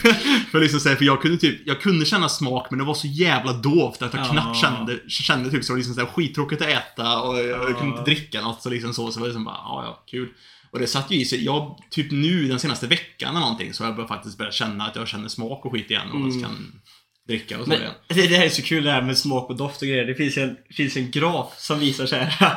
För, liksom så här, för jag kunde typ, jag kunde känna smak men det var så jävla dovt att jag Ja. knappt kände, kände typ så liksom så här, skittråkigt att äta och jag, Ja. kunde inte dricka något så liksom så. Så var det liksom bara, ja ja, kul. Och det satt ju i sig. Jag, typ nu den senaste veckan eller någonting så har jag börjat faktiskt börjat känna att jag känner smak och skit igen och Mm. kan dricka och så Men igen. det, det här är så kul det här med smak och doft och grejer. Det finns en, finns en graf som visar så här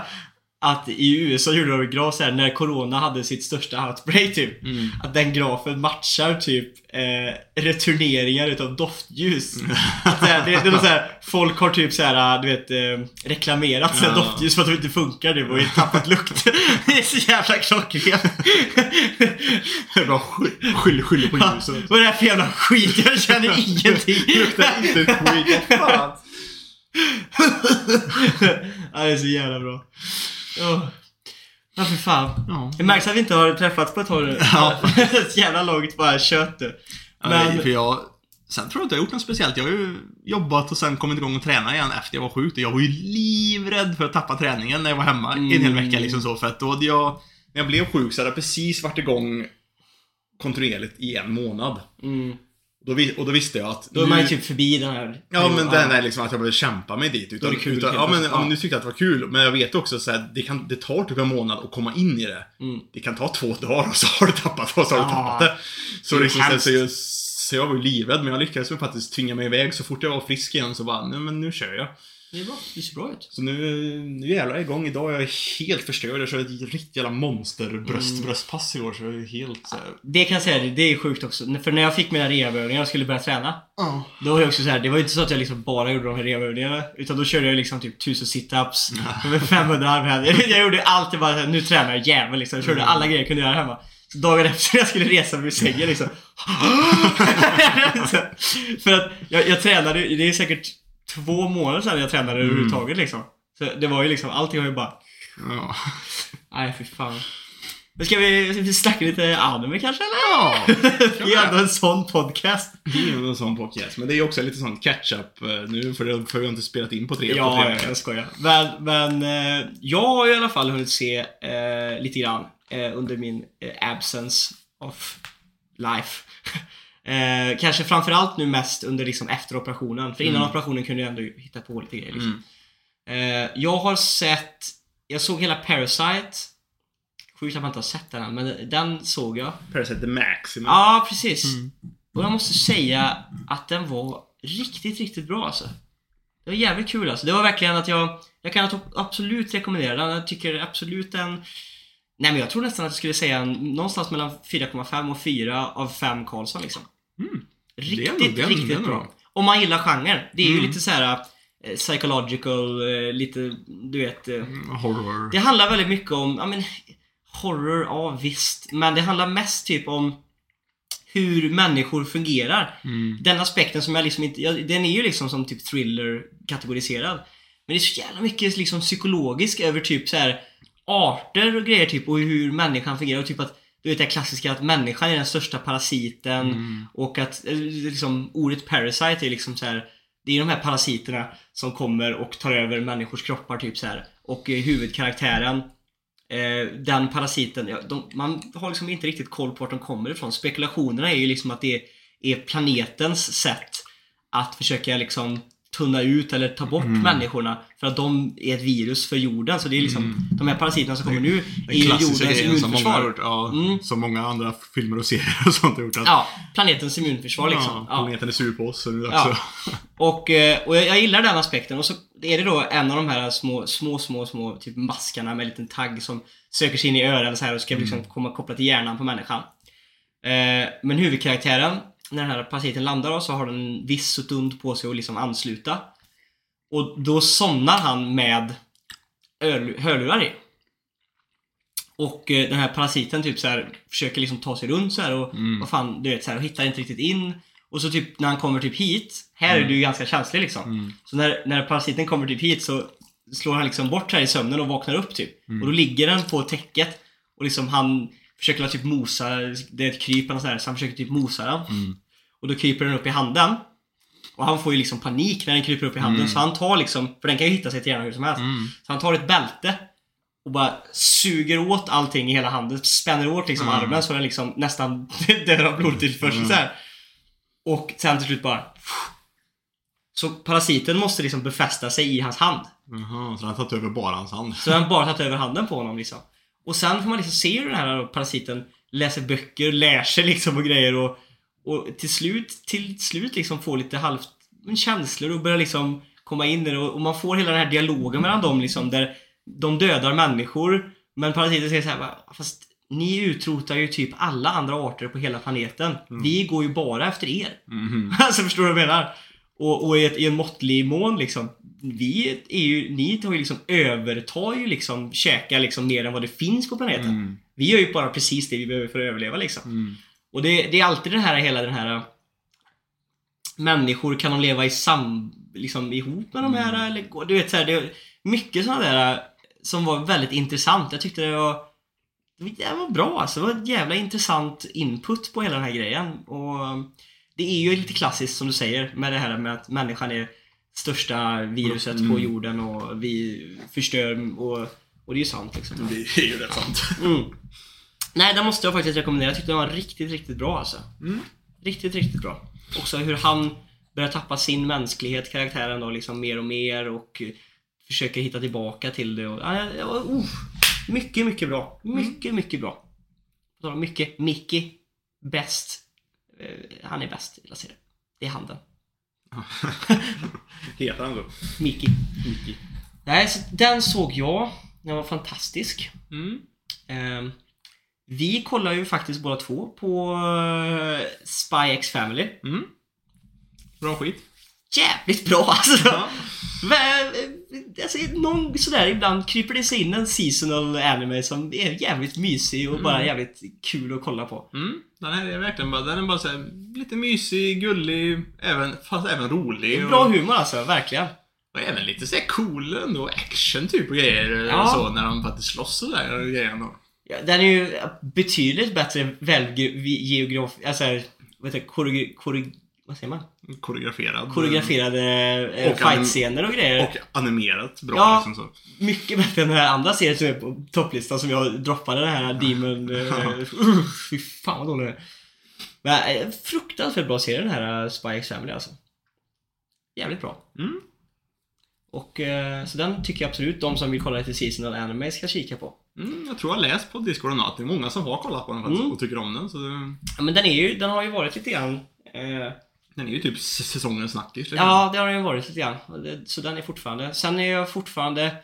att i USA gjorde de en graf så här när Corona hade sitt största outbreak typ. Mm. Att den grafen matchar typ eh, returneringar utav doftljus. Att det, är- det, det är så här, folk har typ så här, du vet, eh, reklamerat sina Ja. doftljus för att de inte funkar nu och har tappat lukt. Det är så jävla klockrent. Bara sky- skyller, skyller på Ja, ljuset. Vad är det här för jävla skit? Jag känner ingenting. Luktar inte ett skit. Vad fan. ja, det är så jävla bra. Oh. Ja, för fan. Ja. Det märks att vi inte har träffats på ett tag nu. Ja. jävla långt bara kött du. Men... Men, för jag, sen tror jag inte jag har gjort något speciellt. Jag har ju jobbat och sen kommit igång och tränat igen efter jag var sjuk. Och jag var ju livrädd för att tappa träningen när jag var hemma i en hel Mm. vecka liksom så. För att då hade jag när jag blev sjuk så hade jag precis varit igång kontinuerligt i en månad. Mm. Då, vi- och då visste jag att... Då är man ju typ förbi den här... Ja men den är liksom att jag behöver kämpa mig dit. Då är Utan, det kul utan, ja, men, ja, men nu tyckte jag att det var kul. Men jag vet också så här, det, kan, det tar typ en månad att komma in i det. Mm. Det kan ta två dagar och så har du tappat och så har du tappat det. Så, Det liksom, så, så, jag, så jag var ju livrädd, men jag lyckades faktiskt tvinga mig iväg. Så fort jag var frisk igen så bara, nej men nu kör jag. Det är bra. Det ser bra ut. Så nu, nu är jag igång. Idag är jag helt förstörd. Jag kör ett riktigt jävla monsterbröst, Mm. bröstpass i år. Så jag är helt så här, Det kan jag säga, det- är sjukt också. För när jag fick mina rehabövningar och skulle börja träna. Ja. Då var jag också så här, det var ju inte så att jag liksom bara gjorde de här rehabövningarna. Utan då körde jag liksom typ 1000 situps, med 500 armhävningar. Jag gjorde allt, jag bara här, nu tränar jag jävel liksom. Jag körde Mm. alla grejer jag kunde göra hemma. Så dagen efter jag skulle resa mig ur sängen liksom. För att jag, jag tränade, det är säkert två månader sedan jag tränade Mm. överhuvudtaget liksom. Så det var ju liksom, allting var ju bara, Ja. nej fy fan. Men ska vi, ska vi snacka lite anime kanske eller? ja. Vi är ändå en sån podcast. Det är en sån podcast. Men det är ju också lite sån catch-up eh, nu, för det för vi har inte spelat in på tre, på Ja, tre ja, veckor. jag skojar. Men, men eh, jag har i alla fall hunnit se eh, lite grann eh, under min eh, absence of life. eh, kanske framförallt nu mest under liksom efter operationen. För innan Mm. operationen kunde jag ändå hitta på lite grejer. Liksom. Eh, jag har sett, jag såg hela Parasite. Sjukt att man inte har sett den än, men den såg jag. Parasite the Maximum. Ja, precis. Mm. Och jag måste säga att den var riktigt, riktigt bra alltså. Det var jävligt kul alltså. Det var verkligen att jag, jag kan absolut rekommendera den. Jag tycker absolut en Nej men jag tror nästan att jag skulle säga någonstans mellan 4,5 och 4 av 5 Karlsson liksom. Mm. Riktigt, Det är ändå- riktigt ändå bra. Om man gillar genren. Det är ju Mm. lite så här eh, psychological, eh, lite, du vet. eh, Mm, Horror. det handlar väldigt mycket om, ja men horror, ja visst. Men det handlar mest typ om hur människor fungerar. Mm. Den aspekten som jag liksom inte, ja, den är ju liksom som typ thriller kategoriserad. Men det är så jävla mycket liksom psykologisk över typ så här arter och grejer typ och hur människan fungerar och typ att du vet det klassiska att människan är den största parasiten Mm. och att eh, liksom ordet parasite är liksom så här det är de här parasiterna som kommer och tar över människors kroppar typ så här och eh, huvudkaraktären eh, den parasiten, ja, de, man har liksom inte riktigt koll på vart de kommer ifrån. Spekulationerna är ju liksom att det är planetens sätt att försöka liksom tunna ut eller ta bort Mm. människorna för att de är ett virus för jorden. Så det är liksom Mm. de här parasiterna som kommer nu är ju jordens grejen som många immunförsvar. Ja, Mm. Som många andra filmer och serier och sånt har gjort. Att, Ja, planetens immunförsvar liksom. ja, Ja. planeten är sur på oss. Så nu Ja. också. Och, eh, och jag, jag gillar den aspekten. Och så är det då en av de här små, små, små, små typ maskarna med en liten tagg som söker sig in i öronen så här och ska liksom komma kopplat till hjärnan på människan. Eh, men huvudkaraktären, när den här parasiten landar då, så har den en viss stund på sig att liksom ansluta. Och då somnar han med hörlurar i. Och eh, den här parasiten typ så här försöker liksom ta sig runt så här och Mm. vad fan, du vet så här och hittar inte riktigt in. Och så typ när han kommer typ hit, här är du ju ganska känslig liksom. Mm. Så när, när parasiten kommer typ hit så slår han liksom bort här i sömnen och vaknar upp typ. Mm. Och då ligger den på täcket och liksom han försöker typ mosa, det är ett kryp eller så här, så han försöker typ mosa den. Och då kryper den upp i handen. Och han får ju liksom panik när den kryper upp i handen Mm. så han tar liksom, för den kan ju hitta sig till hjärnan hur som helst. Mm. Så han tar ett bälte och bara suger åt allting i hela handen. Spänner åt liksom Mm. armen så den liksom nästan dör av blodtillförsel Mm. så här. Och sen till slut bara... Så parasiten måste liksom befästa sig i hans hand. Jaha, så han har tagit över bara hans hand. Så han bara tagit över handen på honom liksom. Och sen får man liksom se hur den här parasiten läser böcker, lär sig liksom och grejer och, och till slut, till slut liksom får lite halvt känslor och börjar liksom komma in i det och, man får hela den här dialogen mellan dem liksom där de dödar människor men parasiten säger så här bara, fast ni utrotar ju typ alla andra arter på hela planeten. Vi går ju bara efter er. Mhm. Alltså förstår du vad jag menar? Och, och i, ett, i en måttlig mån liksom. Vi är ju, ni tar ju liksom, övertar ju liksom, käkar liksom mer än vad det finns på planeten. Mm. Vi gör ju bara precis det vi behöver för att överleva liksom. Och det, det är alltid den här, hela den här Människor, kan de leva i sam, liksom ihop med de här Mm. eller Du vet så här, det är mycket sådana där som var väldigt intressant. Jag tyckte det var det var- det var bra alltså. Det var ett jävla intressant input på hela den här grejen. Och det är ju lite klassiskt som du säger med det här med att människan är största viruset Mm. på jorden och vi förstör och, Och det är ju sant liksom. Det är ju rätt sant. Mm. Nej, den måste jag faktiskt rekommendera. Jag tyckte den var riktigt, riktigt bra alltså. Mm. Riktigt, riktigt bra. Också hur han börjar tappa sin mänsklighet, karaktären då, liksom mer och mer och eh, försöker hitta tillbaka till det. Och, var, uh, mycket, mycket bra. Mycket, mycket bra. På tal om Mycket. Mickey. Bäst. Eh, han är bäst i hela serien. Det är han den. Heter han så? Mickey. Mickey. Nej, så den såg jag. Den var fantastisk. Mm. Ehm, vi kollar ju faktiskt båda två på uh, Spy X Family. Mm. Bra skit. Jävligt bra alltså! Ja. Va- alltså! Någon sådär ibland kryper det sig in en seasonal anime som är jävligt mysig och bara jävligt kul att kolla på. Mm. Den här är verkligen bara, den är bara så här, lite mysig, gullig, även, fast även rolig. Bra och, humor alltså, verkligen. och även lite så här cool ändå, action typ och grejer. Ja. Så när de faktiskt slåss och där och grejer. ändå. Ja, Den är ju betydligt bättre välgeograf... Alltså, vad heter det? Koreo, koreo, vad säger man? Koreograferad. Koreograferade eh, fight-scener och grejer. Och animerat bra Ja. liksom så. Mycket bättre än den här andra serien som är på topplistan som jag droppade, den här Demon... Uh, fy fan vad dålig den är. Men eh, fruktansvärt bra serie den här eh, Spy X Family alltså. Jävligt bra. Mm. Och eh, så den tycker jag absolut de som vill kolla lite seasonal anime ska kika på. Mm, jag tror jag läst på Discord att det är många som har kollat på den faktiskt Mm. och tycker om den. Så det, Ja, men den är ju, den har ju varit lite grann... Eh, den är ju typ säsongens snackis. liksom. ja, det har den ju varit lite grann. Så den är fortfarande... Sen är jag fortfarande...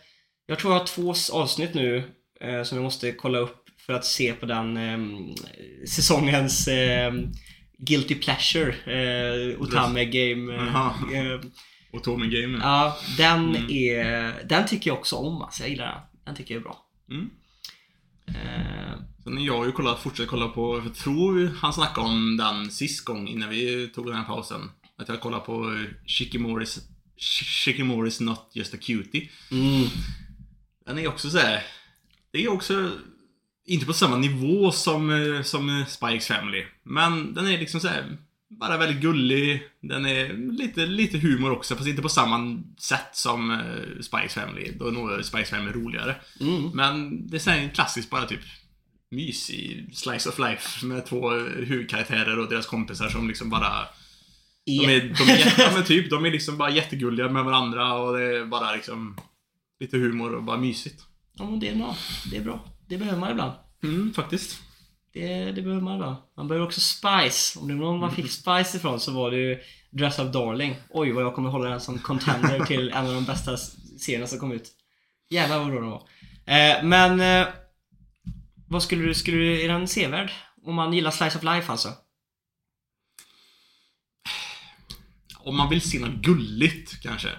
Jag tror jag har två avsnitt nu eh, som jag måste kolla upp för att se på den eh, säsongens eh, Guilty Pleasure, eh, Otame Game. Eh, Och Tommy Game. ja, den Mm. är... Den tycker jag också om alltså, jag gillar den. Den tycker jag är bra. Mm. Eh, Sen jag har ju kollat, fortsatt kolla på, jag tror han snackade om den sist gång innan vi tog den här pausen. Att jag kollade på eh, Shikimoris, Sh- Shikimoris Not Just A Cutie. mm, Den är också så här. Det är också inte på samma nivå som, eh, som eh, X Family. Men den är liksom så här. Bara väldigt gullig. Den är lite, lite humor också, fast inte på samma sätt som Spy X Family. Då är nog X Family roligare. mm. Men det är en klassisk bara typ mysig slice of life med två huvudkaraktärer och deras kompisar som liksom bara de är, de är, ja, men typ, de är liksom bara jättegulliga med varandra och det är bara liksom lite humor och bara mysigt. Ja, men det är bra. Det är bra. Det behöver man ibland. Mm, faktiskt. Det, det behöver man ibland. Man behöver också spice. Om det var någon man fick spice ifrån så var det ju Dress Up Darling. Oj, vad jag kommer hålla den som contender till en av de bästa serierna som kom ut. Jävlar vad bra den var. Eh, men... Eh, vad skulle du... Skulle du... Är den sevärd? Om man gillar Slice of Life alltså? Om man vill se något gulligt kanske.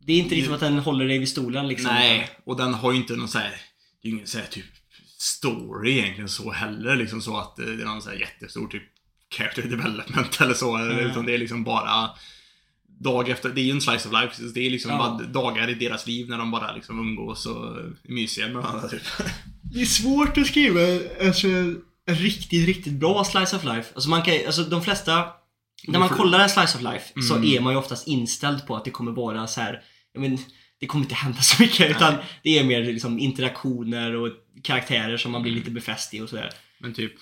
Det är inte liksom att den håller dig vid stolen liksom. Nej, och den har ju inte någon så här, det är ju ingen så här typ story egentligen så heller liksom så att eh, det är någon så här jättestor typ character development eller så. Mm. Utan det är liksom bara dag efter, det är ju en slice of life. så Det är liksom Ja. bara dagar i deras liv när de bara liksom umgås och är mysiga med varandra typ. Det är svårt att skriva alltså, en riktigt, riktigt bra slice of life. Alltså man kan alltså de flesta... När man får- kollar en slice of life så Mm. är man ju oftast inställd på att det kommer vara så här. Jag men, det kommer inte hända så mycket utan det är mer liksom interaktioner och karaktärer som man blir lite befäst i och sådär. Men typ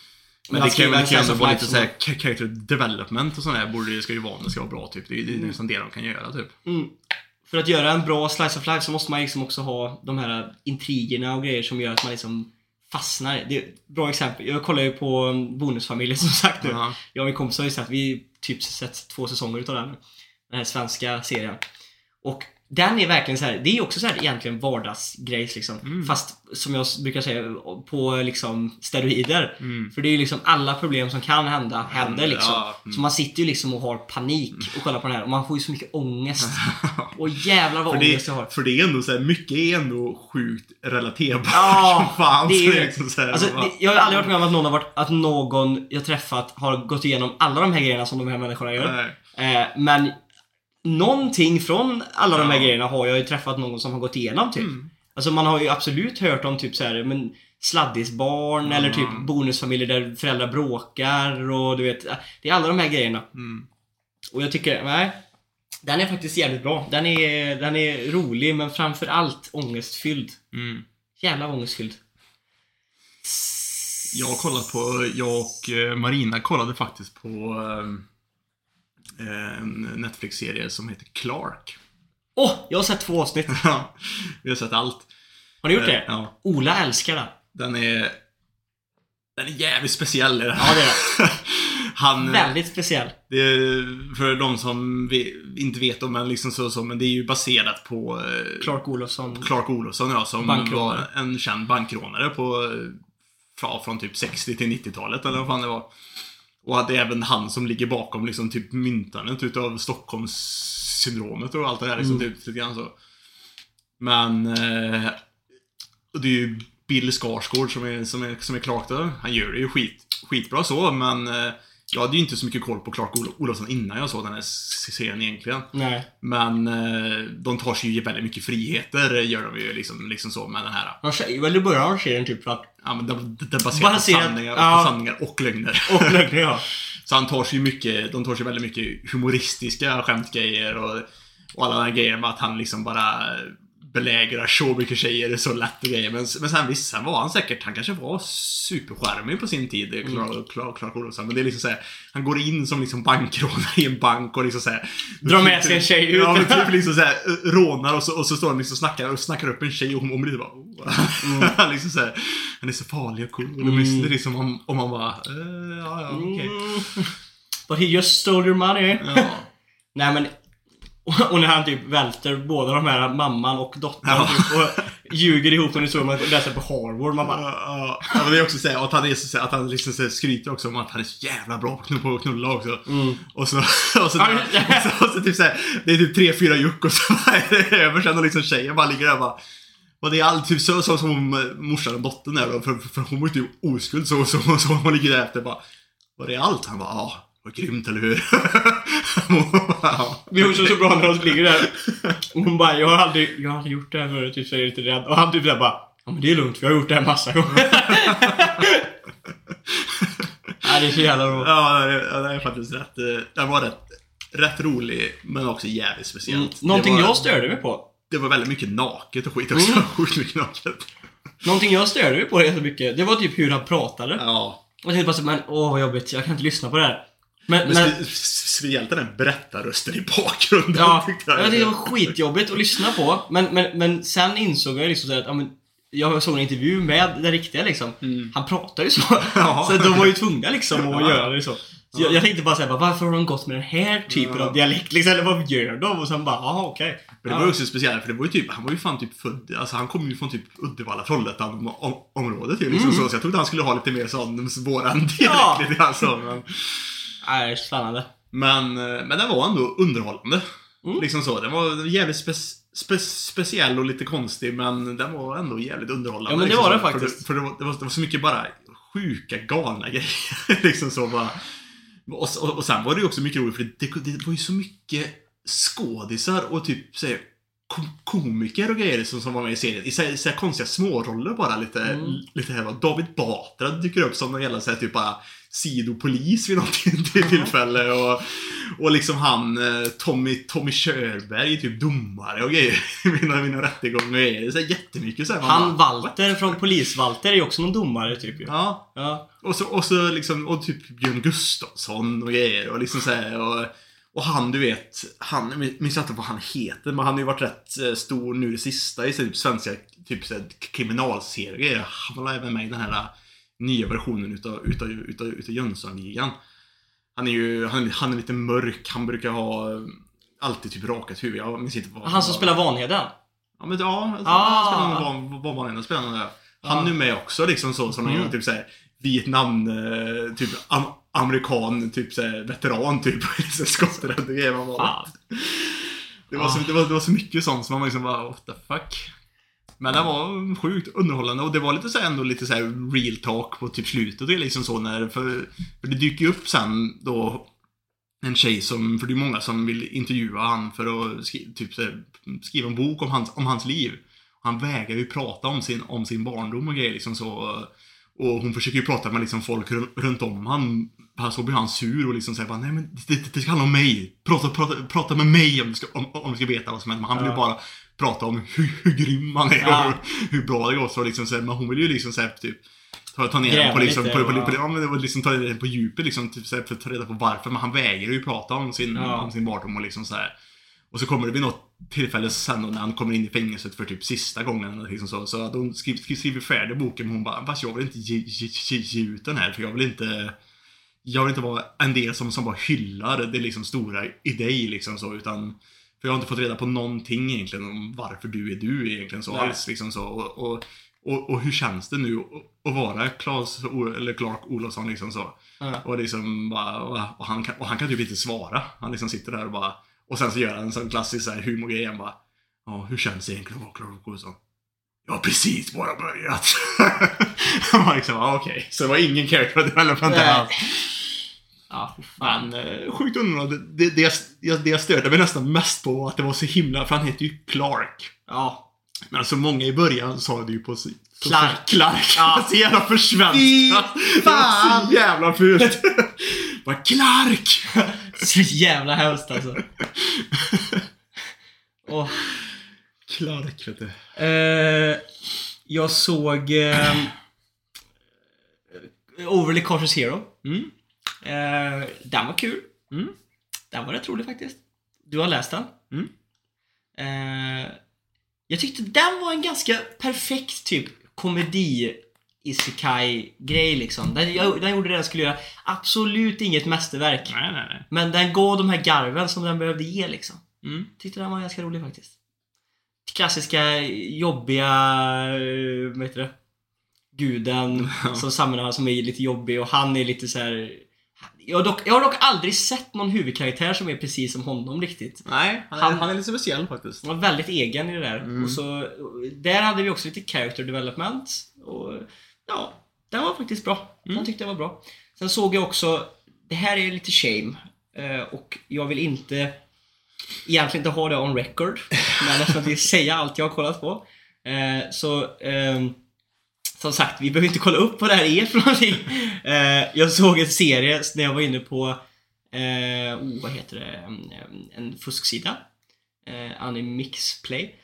Men det kan, det ju ändå vara lite såhär character development och sånt där borde det ska ju vara om det ska vara bra typ. Det är, det är nästan det de kan göra typ. Mm. För att göra en bra slice of life så måste man liksom också ha de här intrigerna och grejer som gör att man liksom fastnar. Det är ett bra exempel. Jag kollar ju på Bonusfamiljen som sagt nu. Ja. Jag och min kompis har ju sett, vi typ sett två säsonger utav den. Den här svenska serien. Och den är verkligen så här, det är också så här egentligen vardagsgrejs liksom. Mm. Fast som jag brukar säga, på liksom steroider. Mm. För det är ju liksom alla problem som kan hända, händer liksom. Ja, mm. Så man sitter ju liksom och har panik och kollar på den här och man får ju så mycket ångest. Och jävlar vad För ångest det, jag har. för det är ändå så här, mycket är ändå sjukt relaterbart Ja, som fan. det är ju- liksom så här, Alltså, det, jag har aldrig varit med om att någon har varit, att någon jag träffat har gått igenom alla de här grejerna som de här människorna gör. Eh, men någonting från alla de här Ja. grejerna har jag ju träffat någon som har gått igenom typ. Mm. Alltså man har ju absolut hört om typ så här, men sladdisbarn Ja. eller typ bonusfamiljer där föräldrar bråkar och du vet. Det är alla de här grejerna. Mm. Och jag tycker, nej. Den är faktiskt jävligt bra. Den är, den är rolig men framförallt ångestfylld. Mm. Jävla ångestfylld. Jag har kollat på, jag och eh, Marina kollade faktiskt på eh, en Netflix-serie som heter Clark. Åh! jag har sett två avsnitt. Ja, Vi har sett allt. Har ni gjort Eh, det? Ja. Ola älskar den. Den är... Den är jävligt speciell. Är den. Ja, det är Han... Väldigt speciell. Det är, för de som vi, inte vet om men liksom så, så, men det är ju baserat på eh, Clark Olofsson. Clark Olofsson ja, som var en känd bankrånare på, eh, ja, från typ 60 till 90-talet eller vad fan det var. Och att det är även han som ligger bakom liksom typ myntandet utav Stockholmssyndromet och allt det där liksom, Mm. typ, lite grann så. Men, eh, det är ju Bill Skarsgård som är, som är, som är Clark då. Han gör det ju skit, skitbra så, men eh, jag hade ju inte så mycket koll på Clark Olo- Olofsson innan jag såg den här serien egentligen. Nej. Men eh, de tar sig ju väldigt mycket friheter, eh, gör de ju liksom, liksom så med den här. Han säger väl i början av serien typ att... Ja, men det, det baserat på, sanningar, ja. på sanningar och lögner. Och lögner ja. Så han tar sig mycket, de tar sig väldigt mycket humoristiska skämtgrejer och, och alla de här grejerna med att han liksom bara belägrar så mycket tjejer så lätt och grejer. Men, men sen visst, sen var han säkert, han kanske var superskärmig på sin tid, Mm. Clark, Olofsson. Men det är liksom såhär, han går in som liksom bankrånare i en bank och liksom såhär Drar med sig en tjej ut. Ja men typ liksom såhär, rånar och så, och så står han liksom och snackar, och snackar upp en tjej och hon, blir bara oh. Han liksom såhär, han är så farlig och cool. Och Mm. mm. det är liksom om, om man bara, eh, ja ja okej. Mm. But he just stole your money. Ja. Nej men... Och och när han typ välter båda de här, mamman och dottern Ja. typ, och ljuger ihop en historia om att läsa på Harvard. Man bara... Ja, ja, men det är också så här, att han, är så, att han liksom så skryter också om att han är så jävla bra på att knulla- också. Mm. Och så, och så, och så, och så, och så typ så här, det är typ tre, fyra juck och så är det över sen och liksom tjejen bara ligger där och bara och det är alltid typ så, så som morsan och dottern är då, för, för hon var ju typ oskuld så, så, så, så hon ligger där efter bara Var det allt? Han bara ja, vad grymt eller hur? Det är också så bra när de ligger där. Och hon bara, jag har aldrig, jag har aldrig gjort det här förut, typ så är jag lite rädd. Och han typ såhär bara, ja men det är lugnt, vi har gjort det här massa gånger. Nej, det är så jävla roligt. Ja, det är, det är faktiskt rätt. eh, Den var rätt, rätt rolig, men också jävligt Mm. speciellt. Någonting det var, jag störde mig på. Det var väldigt mycket naket och skit också. Mm. Sjukt mycket naket. Någonting jag störde mig på ganska mycket, det var typ hur han pratade. Ja. Och jag tänkte bara så, men åh vad jobbigt, jag kan inte lyssna på det här. Men, Men, men, spe- speciellt den berättarrösten i bakgrunden. ja, tyckte jag det var skitjobbigt att lyssna på. Men, men, men sen insåg jag liksom så att, ja, men, jag såg en intervju med den riktiga liksom. Mm. Han pratar ju så. Ja. Så de var ju tvungna liksom att Ja. göra det så. så jag, jag tänkte bara såhär, varför har de gått med den här typen Ja. av dialekt liksom? Eller vad gör de? Och sen bara, jaha okej. Men det var ju också speciellt, för det var ju typ, han var ju fan typ född, alltså han kom ju från typ Uddevalla, Trollhättan om, området ju liksom så, så jag trodde han skulle ha lite mer sån våran dialekt Mm. Ja. lite grann så, men, Nej, spännande. men, eh, men den var ändå underhållande. Mm. Liksom så, den var jävligt spe, spe, speciell och lite konstig, men den var ändå jävligt underhållande. Ja, men det liksom var den för faktiskt. det, för det, var, det, var, det var så mycket bara sjuka, galna grejer. liksom så bara. Och, och, och sen var det ju också mycket roligt, för det, det, var ju så mycket skådisar och typ så komiker och grejer som, som var med i serien. I så här, så här konstiga småroller bara lite, Mm. lite här. David Batra dyker upp som någon jävla så här, typ bara sidopolis vid något till- tillfälle och, och liksom han eh, Tommy, Tommy Körberg typ domare och grejer vid några rättegångar och grejer. Så här, jättemycket så här, Han bara, Walter från Polis-Walter är ju också någon domare typ ju. Ja, Ja. och så, och så liksom, och typ Björn Gustafsson och grejer och liksom så här, och, och han du vet, han, jag minns inte vad han heter, men han har ju varit rätt eh, stor nu det sista i typ svenska typ så kriminalserier. Han var även med i den här nya versionen utav, utav, utav, utav Jönssonligan. Han är ju, han, han är lite mörk, han brukar ha eh, alltid typ rakat huvud. Jag minns inte vad Han som spelar Vanheden. Ja men ja, alltså, Ah. han spelar vad, vad man än spelar där. Han Ja. är med också liksom så som Mm. mm. typ såhär Vietnam, eh, typ am, amerikan, typ såhär veteran typ. skotträdd och grejer. Var så, Ah. var, det var så mycket sånt som man liksom bara what the fuck. Men det var sjukt underhållande och det var lite så här, ändå lite så här real talk på typ slutet. Det är liksom så när, för, för det dyker ju upp sen då en tjej som, för det är många som vill intervjua han för att skri, typ här, skriva en bok om hans, om hans liv. Han vägrar ju prata om sin, om sin barndom och grejer liksom så. och hon försöker ju prata med liksom folk runt, om han. Så blir han sur och liksom säger bara nej men det, det, det ska handla om mig. Prata, prata, prata med mig om du ska, om, om du ska veta vad som händer. Men han vill ju bara prata om hur, hur grym han är Ja. och hur, hur bra det går. Så liksom, så här, men hon vill ju liksom så här, typ ta, ta ner den på, liksom, på, på, på, på, ja, men liksom ta ner den på djupet liksom, typ, så här, för att ta reda på varför. Men han vägrar ju prata om sin, Ja. om sin barndom och liksom så här. Och så kommer det vid något tillfälle sen när han kommer in i fängelset för typ sista gången eller liksom så. Så att hon skriver, skriver färdig boken men hon bara fast jag vill inte ge, ge, ge, ge ut den här för jag vill inte Jag vill inte vara en del som, som bara hyllar det liksom stora i dig liksom så utan För jag har inte fått reda på någonting egentligen om varför du är du egentligen så Nej. alls liksom så och, och, och, och hur känns det nu att- vara Claes eller Clark Olofsson liksom så Ja. och liksom bara, och, han kan, och han kan typ inte svara. Han liksom sitter där och bara Och sen så gör han en sån klassisk så här humorgrej. Han bara Ja, hur känns det egentligen att vara Clark Olofsson? Jag har precis bara börjat. Var liksom, ja okej. Så det var ingen character development där alls. Ja, fan. Men eh, sjukt underhållande. Det, det, jag- det jag störde mig nästan mest på var att det var så himla, för han heter ju Clark. Ja. Men alltså många i början sa det ju på si- så- Clark. Clark. Ja. Så jävla försvenskat. Det fan. så jävla fult. Bara Clark! Så jävla hemskt alltså. Åh. Clark, vet du. Eh, jag såg eh, Overly Cautious Hero. Mm. Eh, den var kul. Mm. Den var rätt rolig faktiskt. Du har läst den. Mm. Eh, jag tyckte den var en ganska perfekt typ komedi isekai-grej liksom. Den, jag, den gjorde det den skulle göra. Absolut inget mästerverk. Nej, nej, nej. Men den gav de här garven som den behövde ge liksom. Mm. Tyckte den var ganska rolig faktiskt. Klassiska jobbiga, eh, vad heter det? Guden Ja. som samlar som är lite jobbig och han är lite så här. Jag har, dock, jag har dock aldrig sett någon huvudkaraktär som är precis som honom riktigt. Nej, han, Han- är, han är lite speciell faktiskt. Han var väldigt egen i det där. Mm. Och så, där hade vi också lite character development. Och ja, den var faktiskt bra. Den Mm. tyckte jag var bra. Sen såg jag också, det här är lite shame. eh, Och jag vill inte egentligen inte ha det on record. Men eftersom att vi säga allt jag har kollat på. Eh, Så ehm, som sagt, vi behöver inte kolla upp vad det här är för någonting. Eh, jag såg en serie när jag var inne på, eh, oh, vad heter det, en, en fusksida. Eh, Animix Play.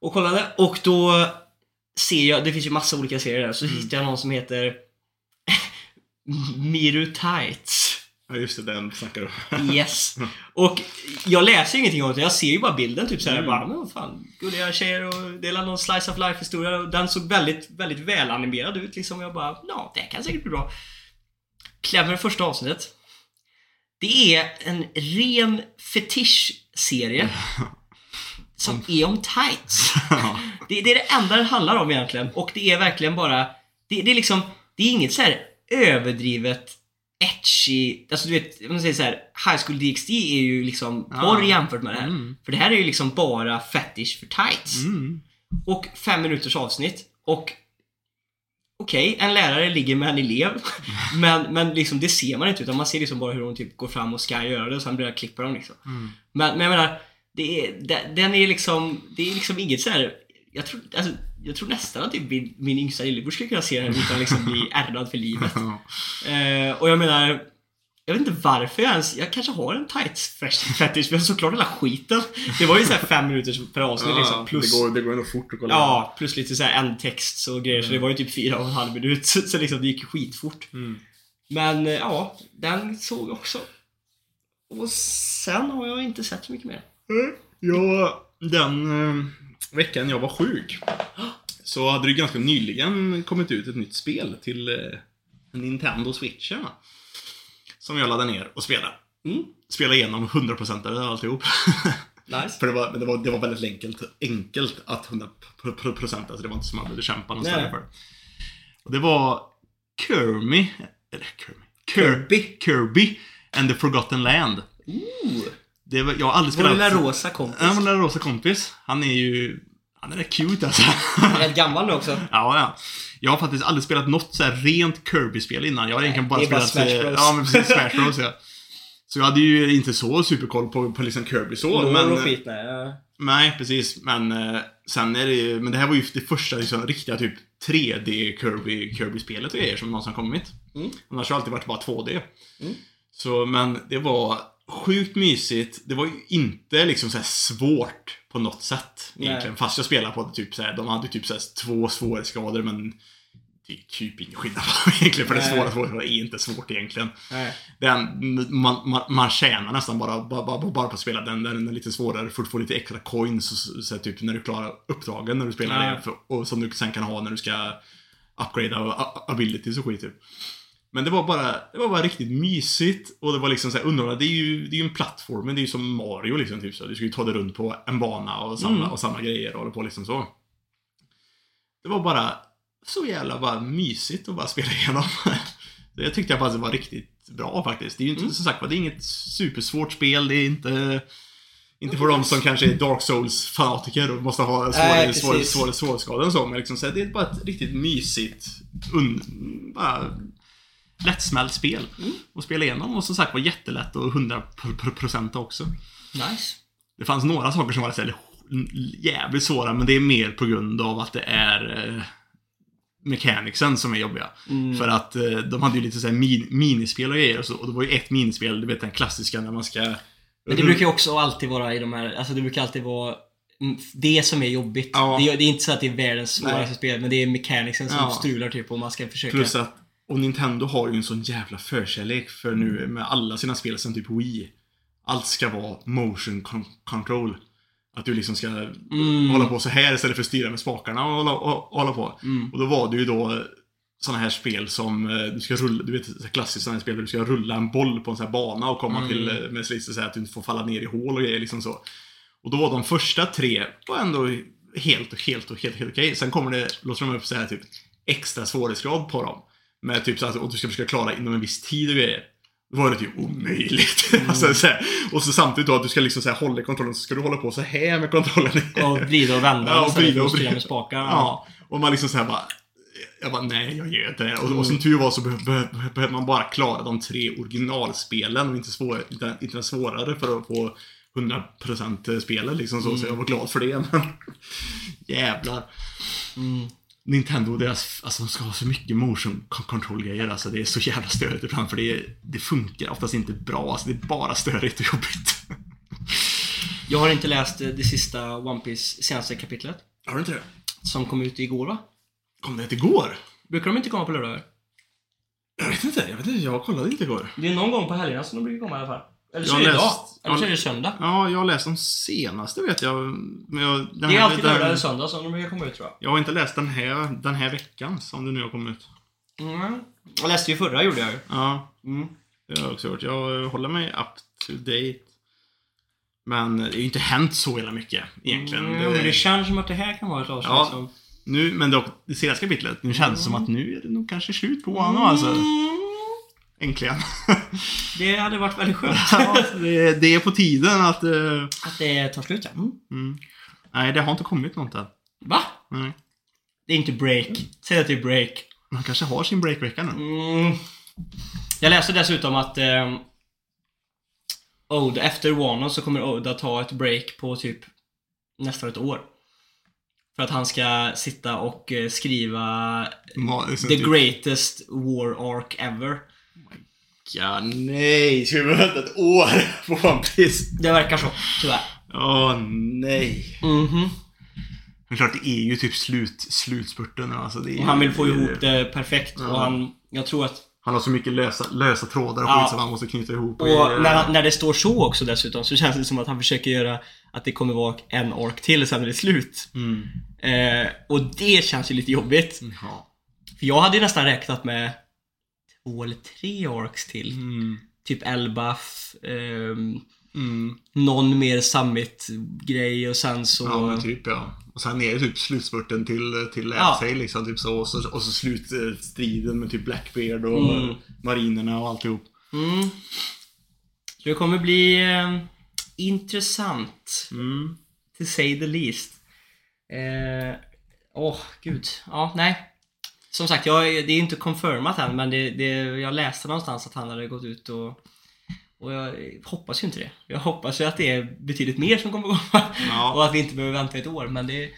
Och kollade och då ser jag, det finns ju massa olika serier där, så hittade jag någon som heter Miru Tights. Ja, just det, den snackar du Yes. Och jag läser ingenting om det, jag ser ju bara bilden typ såhär, Mm. bara, men vad fan, gulliga tjejer och det är någon slice of life historia och den såg väldigt, väldigt välanimerad ut liksom. Jag bara, ja, det kan säkert bli bra. Klämmer första avsnittet. Det är en ren fetischserie som är om tights. Det, det är det enda den handlar om egentligen. Och det är verkligen bara... Det, det är liksom... Det är inget så här överdrivet etchy... Alltså du vet, man säger så här, High School DxD är ju liksom porr jämfört med det här. Mm. För det här är ju liksom bara fetish för tights. Mm. Och fem minuters avsnitt. Och Okej, en lärare ligger med en elev. Men, men liksom, det ser man inte utan man ser liksom bara hur hon typ går fram och ska göra det och sen börjar klippa dem liksom. Mm. Men, men jag menar, det är, de- den är liksom, det är liksom inget så här. Jag tror, alltså, jag tror nästan att typ min, min yngsta lillebror skulle kunna se den utan liksom bli ärrad för livet. Ja. Eh, och jag menar, jag vet inte varför jag ens, jag kanske har en tights fetish, men såklart hela skiten. Det var ju såhär fem minuter per avsnitt liksom, plus, det, går, det går ändå fort att kolla. ja, plus lite såhär en text och grejer, så det var ju typ fyra och en halv minut. Så, så liksom, det gick skitfort. Mm. Men eh, ja, den såg jag också. Och sen har jag inte sett så mycket mer. Ja, den eh, veckan jag var sjuk så hade det ganska nyligen kommit ut ett nytt spel till eh, Nintendo Switchen. va? Som jag laddade ner och spelade. Mm. Spelade igenom 100% av alltihop. Nice. För det var, men det var, det var väldigt enkelt, enkelt att 100% alltså det var inte som man behövde kämpa någon Nej. för. Och det var Kirby, eller Kirby, Kirby, Kirby and the Forgotten Land. Ooh. Det var, jag har aldrig Vår spelat... lilla rosa kompis. Ja, vår lilla rosa kompis. Han är ju... Han är rätt cute alltså. Han är rätt gammal nu också. ja, ja. Jag har faktiskt aldrig spelat något så här rent Kirby-spel innan. Jag har egentligen bara det är bara spelat... Smash eh, Bros. Ja, men precis. Smash Bros, ja. Så jag hade ju inte så superkoll på, på liksom Kirby så. Lår men, och skit, nej. ja. Nej, precis. Men eh, sen är det ju... Men det här var ju det första liksom, riktiga typ 3D Kirby, Kirby-spelet och grejer som någonsin kommit. Mm. Annars har det alltid varit bara 2D. Mm. Så, men det var sjukt mysigt. Det var ju inte liksom så svårt på något sätt egentligen. Nej. Fast jag spelade på det typ så här, de hade typ så här två svårighetsgrader men det är typ ingen skillnad egentligen för det Nej. svåra svårighetsgrader är inte svårt egentligen. Nej. Den, man, man, man tjänar nästan bara, bara, bara, bara på att spela den. Den är lite svårare för att få lite extra coins och så, här, typ när du klarar uppdragen när du spelar Ja. det. För, och som du sen kan ha när du ska upgrada abilities och skit typ. Men det var bara, det var bara riktigt mysigt och det var liksom såhär underhållande. Det är ju, det är ju en plattform, men det är ju som Mario liksom. Typ, så. Du ska ju ta dig runt på en bana och samla, Mm. och samla grejer och hålla på liksom så. Det var bara så jävla bara mysigt att bara spela igenom. Jag tyckte att det var riktigt bra faktiskt. Det är ju inte, Mm. som sagt det är inget supersvårt spel. Det är inte... Inte för de som kanske är Dark Souls-fanatiker och måste ha svårare, precis. svårare, svårare, svårskador och så. Men liksom, så här, det är bara ett riktigt mysigt, un, bara lättsmält spel. Mm. att spela igenom. Och som sagt var jättelätt och 100% också. Nice. Det fanns några saker som var jävligt svåra, men det är mer på grund av att det är eh, mechanicsen som är jobbiga. Mm. För att eh, de hade ju lite så här min, minispel och grejer och, så, och det var ju ett minispel, du vet den klassiska när man ska... Men det brukar ju också alltid vara i de här, alltså det brukar alltid vara det som är jobbigt. Ja. Det, är, det är inte så att det är världens svåraste Nej. spel, men det är mechanicsen som Ja. strular typ och man ska försöka... Plus att, och Nintendo har ju en sån jävla förkärlek för nu med alla sina spel sen typ Wii. Allt ska vara motion con- control. Att du liksom ska Mm. hålla på så här istället för att styra med spakarna och hålla, och, och hålla på. Mm. Och då var det ju då såna här spel som eh, du ska rulla, du vet klassiskt sådana här spel där du ska rulla en boll på en sån här bana och komma Mm. till eh, med här att du inte får falla ner i hål och grejer liksom så. Och då var de första tre var ändå helt och helt och helt, helt okej. Sen kommer det, låter de upp så här typ extra svårighetsgrad på dem. Med typ så att och du ska försöka klara inom en viss tid och grejer. Då var det typ omöjligt. Mm. alltså, så här, och så samtidigt då att du ska liksom så här, hålla kontrollen så ska du hålla på så här med kontrollen. Och vrida och vända Ja, och vrida och vrida. med spakar. Ja, och man liksom såhär bara... Jag bara, nej jag gör inte det. Och, och som tur var så behövde man bara klara de tre originalspelen och inte, svår, inte, inte svårare för att få 100% spelet liksom så. Så jag var glad för det. Men jävlar. Mm. Nintendo, deras, alltså de ska ha så mycket motion con- control-grejer. Alltså det är så jävla störigt ibland för det, det funkar oftast inte bra. Alltså det är bara störigt och jobbigt. Jag har inte läst eh, det sista One Piece senaste kapitlet. Har du inte det? Som kom ut igår va? Kom det igår? Brukar de inte komma på lördagar? Jag vet inte. Jag vet inte. Jag kollade inte igår. Det är någon gång på helgerna som de brukar komma i alla fall. Eller så är det idag. Eller så är det söndag. Ja, jag har läst de senaste vet jag. Men jag den Det är här- alltid lördag eller söndag som de brukar komma ut tror jag. Jag har inte läst den här, den här veckan som det nu har kommit ut. Mm. Jag läste ju förra gjorde jag ju. Ja, Mm. det har jag också gjort. Jag håller mig up to date. Men det har ju inte hänt så jävla mycket egentligen. Mm, Det- men det känns som att det här kan vara ett avsnitt Ja. som... nu, men dock, det senaste kapitlet, nu känns det som att nu är det nog kanske slut på honom alltså. Äntligen. Det hade varit väldigt skönt. ja, det, det är på tiden att... eh, att det tar slut ja. Mm. mm. Nej, det har inte kommit något än. Va? Nej. Det är inte break. Säg att det är break. Man kanske har sin breakvecka nu. Mm. Jag läste dessutom att eh, Oda, efter Wano så kommer Oda ta ett break på typ nästan ett år. För att han ska sitta och eh, skriva Ma- The typ- greatest war arc ever. Ja, nej. Ska vi vänta ett år på One Piece? Det verkar så, tyvärr. Åh, nej. Mhm. Men klart, det är ju typ slut, slutspurten alltså. Det är, Och han vill få ihop det perfekt och Ja. han, jag tror att Han har så mycket lösa, lösa trådar och Ja. skit som han måste knyta ihop. Och när, han- när det står så också dessutom så känns det som att han försöker göra att det kommer vara en ork till sen är det slut. Mm. Eh, och det känns ju lite jobbigt. Ja. För jag hade ju nästan räknat med två eller tre orks till. Mm. Typ Elbaf, ehm, Mm. någon mer summit-grej och sen så... Ja, men typ ja. Och sen är det typ slutspurten till, till Ja. ja. liksom. Typ så. Och, så. och så slutstriden med typ Blackbeard och Mm. marinerna och alltihop. Mm. Så det kommer bli eh, intressant. Mm. To say the least. Eh, Åh, gud. Ja, nej. Som sagt, jag, det är inte confirmat än, men det, det, jag läste någonstans att han hade gått ut och... Och jag hoppas ju inte det. Jag hoppas ju att det är betydligt mer som kommer komma. Ja. Och att vi inte behöver vänta ett år, men det...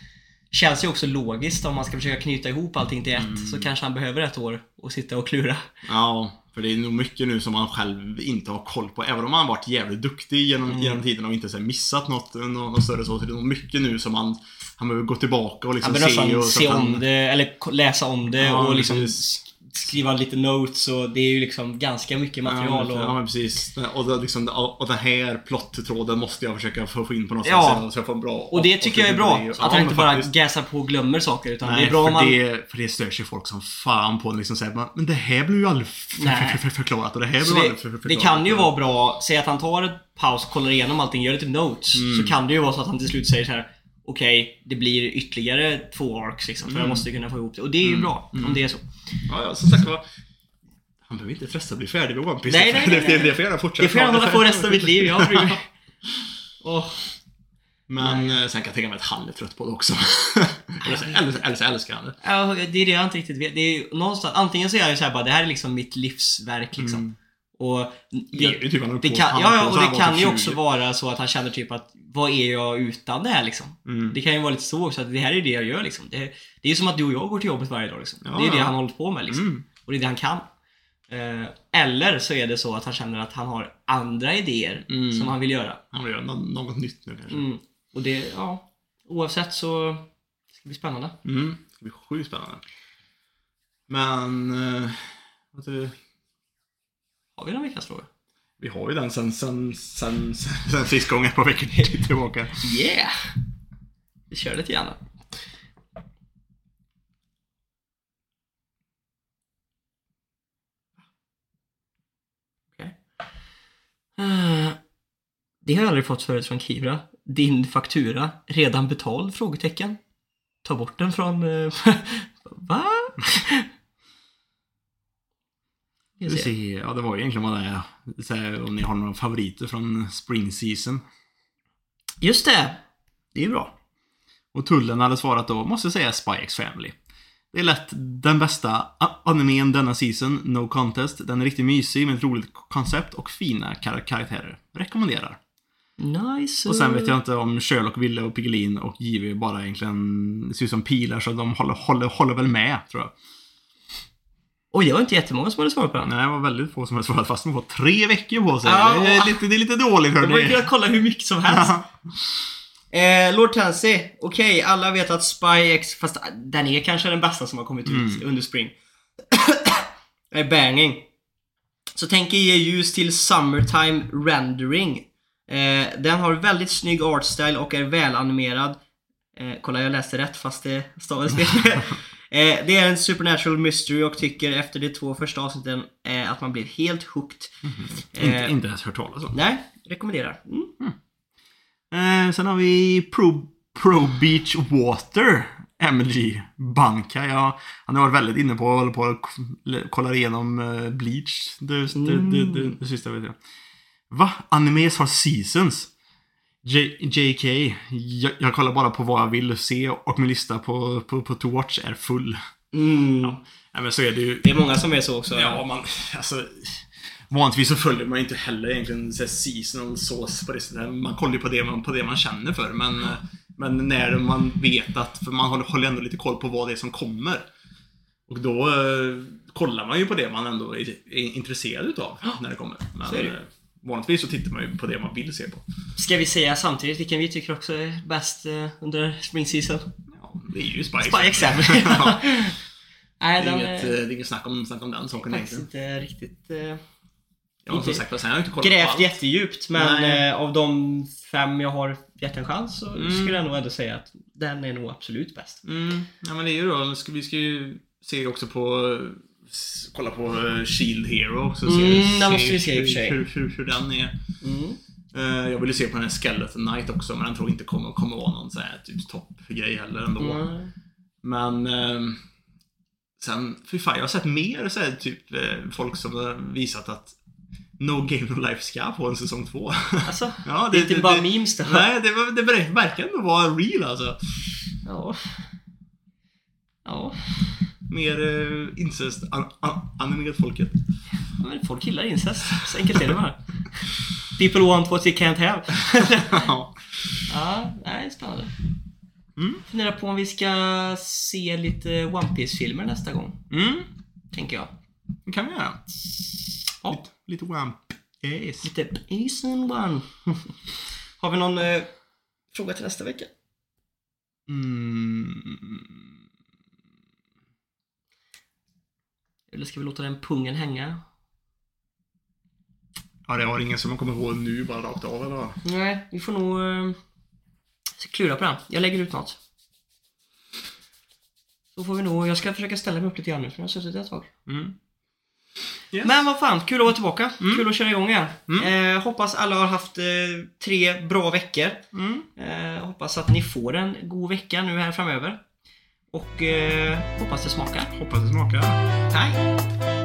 Känns ju också logiskt om man ska försöka knyta ihop allting till ett. Mm. Så kanske han behöver ett år och sitta och klura. Ja, för det är nog mycket nu som man själv inte har koll på. Även om man har varit jävligt duktig genom, Mm. genom tiden och inte så missat något, något, större så. Så det är nog mycket nu som man, han behöver gå tillbaka och liksom Han behöver se. Och, se att han- om det, eller läsa om det Ja, och liksom precis. Skriva lite notes och det är ju liksom ganska mycket material. Ja, och... ja, men precis. Och, det, liksom, och den här plottråden måste jag försöka få in på något Ja. sätt. Så jag får en bra Och det tycker jag är bra. Att han inte bara faktiskt. gasar på och glömmer saker utan Nej, det är bra för, man... det, för det stör sig folk som fan på. Liksom säger, "Men- det här blir ju aldrig f- Nej. f- f- förklarat och det här blir det, aldrig för- det förklarat. kan ju vara bra, säg att han tar ett paus, kollar igenom allting, gör lite notes. Mm. Så kan det ju vara så att han till slut säger så här. Okej, det blir ytterligare två arcs liksom, för jag måste kunna få ihop det. Och det är ju Mm. bra, om det är så. Ja, ja, som sagt var. Han behöver inte fresta bli färdig med One Piece. Nej, nej, nej, Det, det, nej. det får gärna fortsätta. Det får jag hålla på resten av mitt liv, jag bryr mig. Åh, Men eh, sen kan jag tänka mig att han är trött på det också. eller, så, eller, så- eller så älskar han det. Ja, det är det jag inte riktigt vet. Det är någonstans, antingen så är jag ju såhär bara, det här är liksom mitt livsverk liksom. Mm. Och Det är ju typ han på- kan, han ja, och så det kan ju 20. också vara så att han känner typ att vad är jag utan det här liksom? Mm. Det kan ju vara lite så också att det här är det jag gör liksom. Det, det är ju som att du och jag går till jobbet varje dag liksom. Ja, det är det han håller på med liksom. Mm. Och det är det han kan. Eh, eller så är det så att han känner att han har andra idéer Mm. som han vill göra. Han vill göra nå- något nytt nu kanske. Mm. Och det, ja. Oavsett så ska det bli spännande. Mm. Det ska bli sjukt spännande. Men... Eh, det? Har vi någon veckans fråga? Vi har ju den sen, sen, sen, sen, sen sist gången på veckan tillbaka. Yeah! Vi kör lite grann. Eh, Det har jag aldrig fått förut från Kivra. Din faktura redan betald? Frågetecken. Ta bort den från... eh, Va? Vi se. Ja, det var ju egentligen vad det. Så här, om ni har några favoriter från Spring Season. Just det! Det är ju bra. Och tullen hade svarat då, måste säga X Family. Det är lätt den bästa animen denna season, No Contest. Den är riktigt mysig med ett roligt koncept och fina kar- karaktärer. Rekommenderar. Nice. Och sen vet jag inte om Sherlock, Ville och Piggelin och Givi bara egentligen ser ut som pilar så de håller, håller, håller väl med, tror jag. Oj, det var inte jättemånga som hade svarat på den. Nej, det var väldigt få som hade svarat fast de får tre veckor på sig. Ja. Det, är lite, det är lite dåligt De har ju hörni. kunnat kolla hur mycket som helst. Eh, Lord Tansy, okej, alla vet att Spy X, fast den är kanske den bästa som har kommit ut under Spring. är banging. Så tänker ge ljus till Summertime Rendering. Eh, den har väldigt snygg artstyle och är välanimerad. Eh, kolla, jag läste rätt fast det stavades fel. Eh, det är en supernatural mystery och tycker efter de två första avsnitten eh, att man blir helt hooked. Inte, Eh, inte ens hört talas om. Nej, rekommenderar. Mm. Eh, sen har vi Pro, Pro Beach Water. MLG Banka. Ja, han har varit väldigt inne på att hålla på och kolla igenom eh, Bleach. Det, det, det, det, det sista vet jag. Va? Animes har seasons? J, JK. Jag, jag kollar bara på vad jag vill se och min lista på, på, på To Watch är full. Mm. Ja, men så är det ju. Det är många som är så också. Ja, man, alltså, vanligtvis så följer man ju inte heller egentligen så här seasonal sås på det sättet. Man kollar ju på det man, på det man känner för. Men, eh, men när man vet att, för man håller, håller ändå lite koll på vad det är som kommer. Och då eh, kollar man ju på det man ändå är, är intresserad utav när det kommer. Men Är det vanligtvis så tittar man ju på det man vill se på. Ska vi säga samtidigt vilken vi tycker också är bäst eh, under spring season? Ja, det är ju Spy Exam. ja, det, Nej, är den inget, eh, är det är inget snack om, snack om den saken egentligen. inte riktigt eh, Ja, som inte sagt, sen har jag inte kollat på grävt allt. jättedjupt. Men Nej. av de fem jag har gett en chans så Mm. skulle jag nog ändå säga att den är nog absolut bäst. Mm, ja men det är ju då, vi ska ju se också på, kolla på eh, Shield Hero. Så Mm, den måste vi se i och för sig. Hur, hur, hur den är. Mm. Eh, jag vill ju se på den här Skeleton Knight också, men den tror jag inte kommer, kommer vara någon sån här typ toppgrej heller ändå. Mm. Men ehm, sen, fy fan, jag har sett mer så här, typ eh, folk som har visat att No Game No Life ska få en säsong två. Alltså, ja, det är inte bara memes då. Nej, det, var- det ver- verkar ändå vara real alltså. Ja. Ja. Mer uh, incest, an, an, animerat folket. Men folk gillar incest. Så enkelt är det bara. People want what they can't have. ja. ja, nej, spännande. Mm. Funderar på om vi ska se lite One piece filmer nästa gång. Mm. Tänker jag. Det kan vi göra. Ja. Lite, lite wamp. Yes. Lite Asian One. Har vi någon eh, fråga till nästa vecka? Mm. Eller ska vi låta den pungen hänga? Ja, det har ingen som kommer ihåg nu bara rakt av eller vad? Nej, vi får nog eh, klura på den. Jag lägger ut något. Så får vi nog, jag ska försöka ställa mig upp lite grann nu för jag har suttit ett tag. Mm. Yes. Men vad fan, kul att vara tillbaka. Kul att köra igång igen. Mm. Eh, hoppas alla har haft eh, tre bra veckor. Mm. Eh, hoppas att ni får en god vecka nu här framöver. Och eh, hoppas det smakar. Hoppas det smakar. Hej!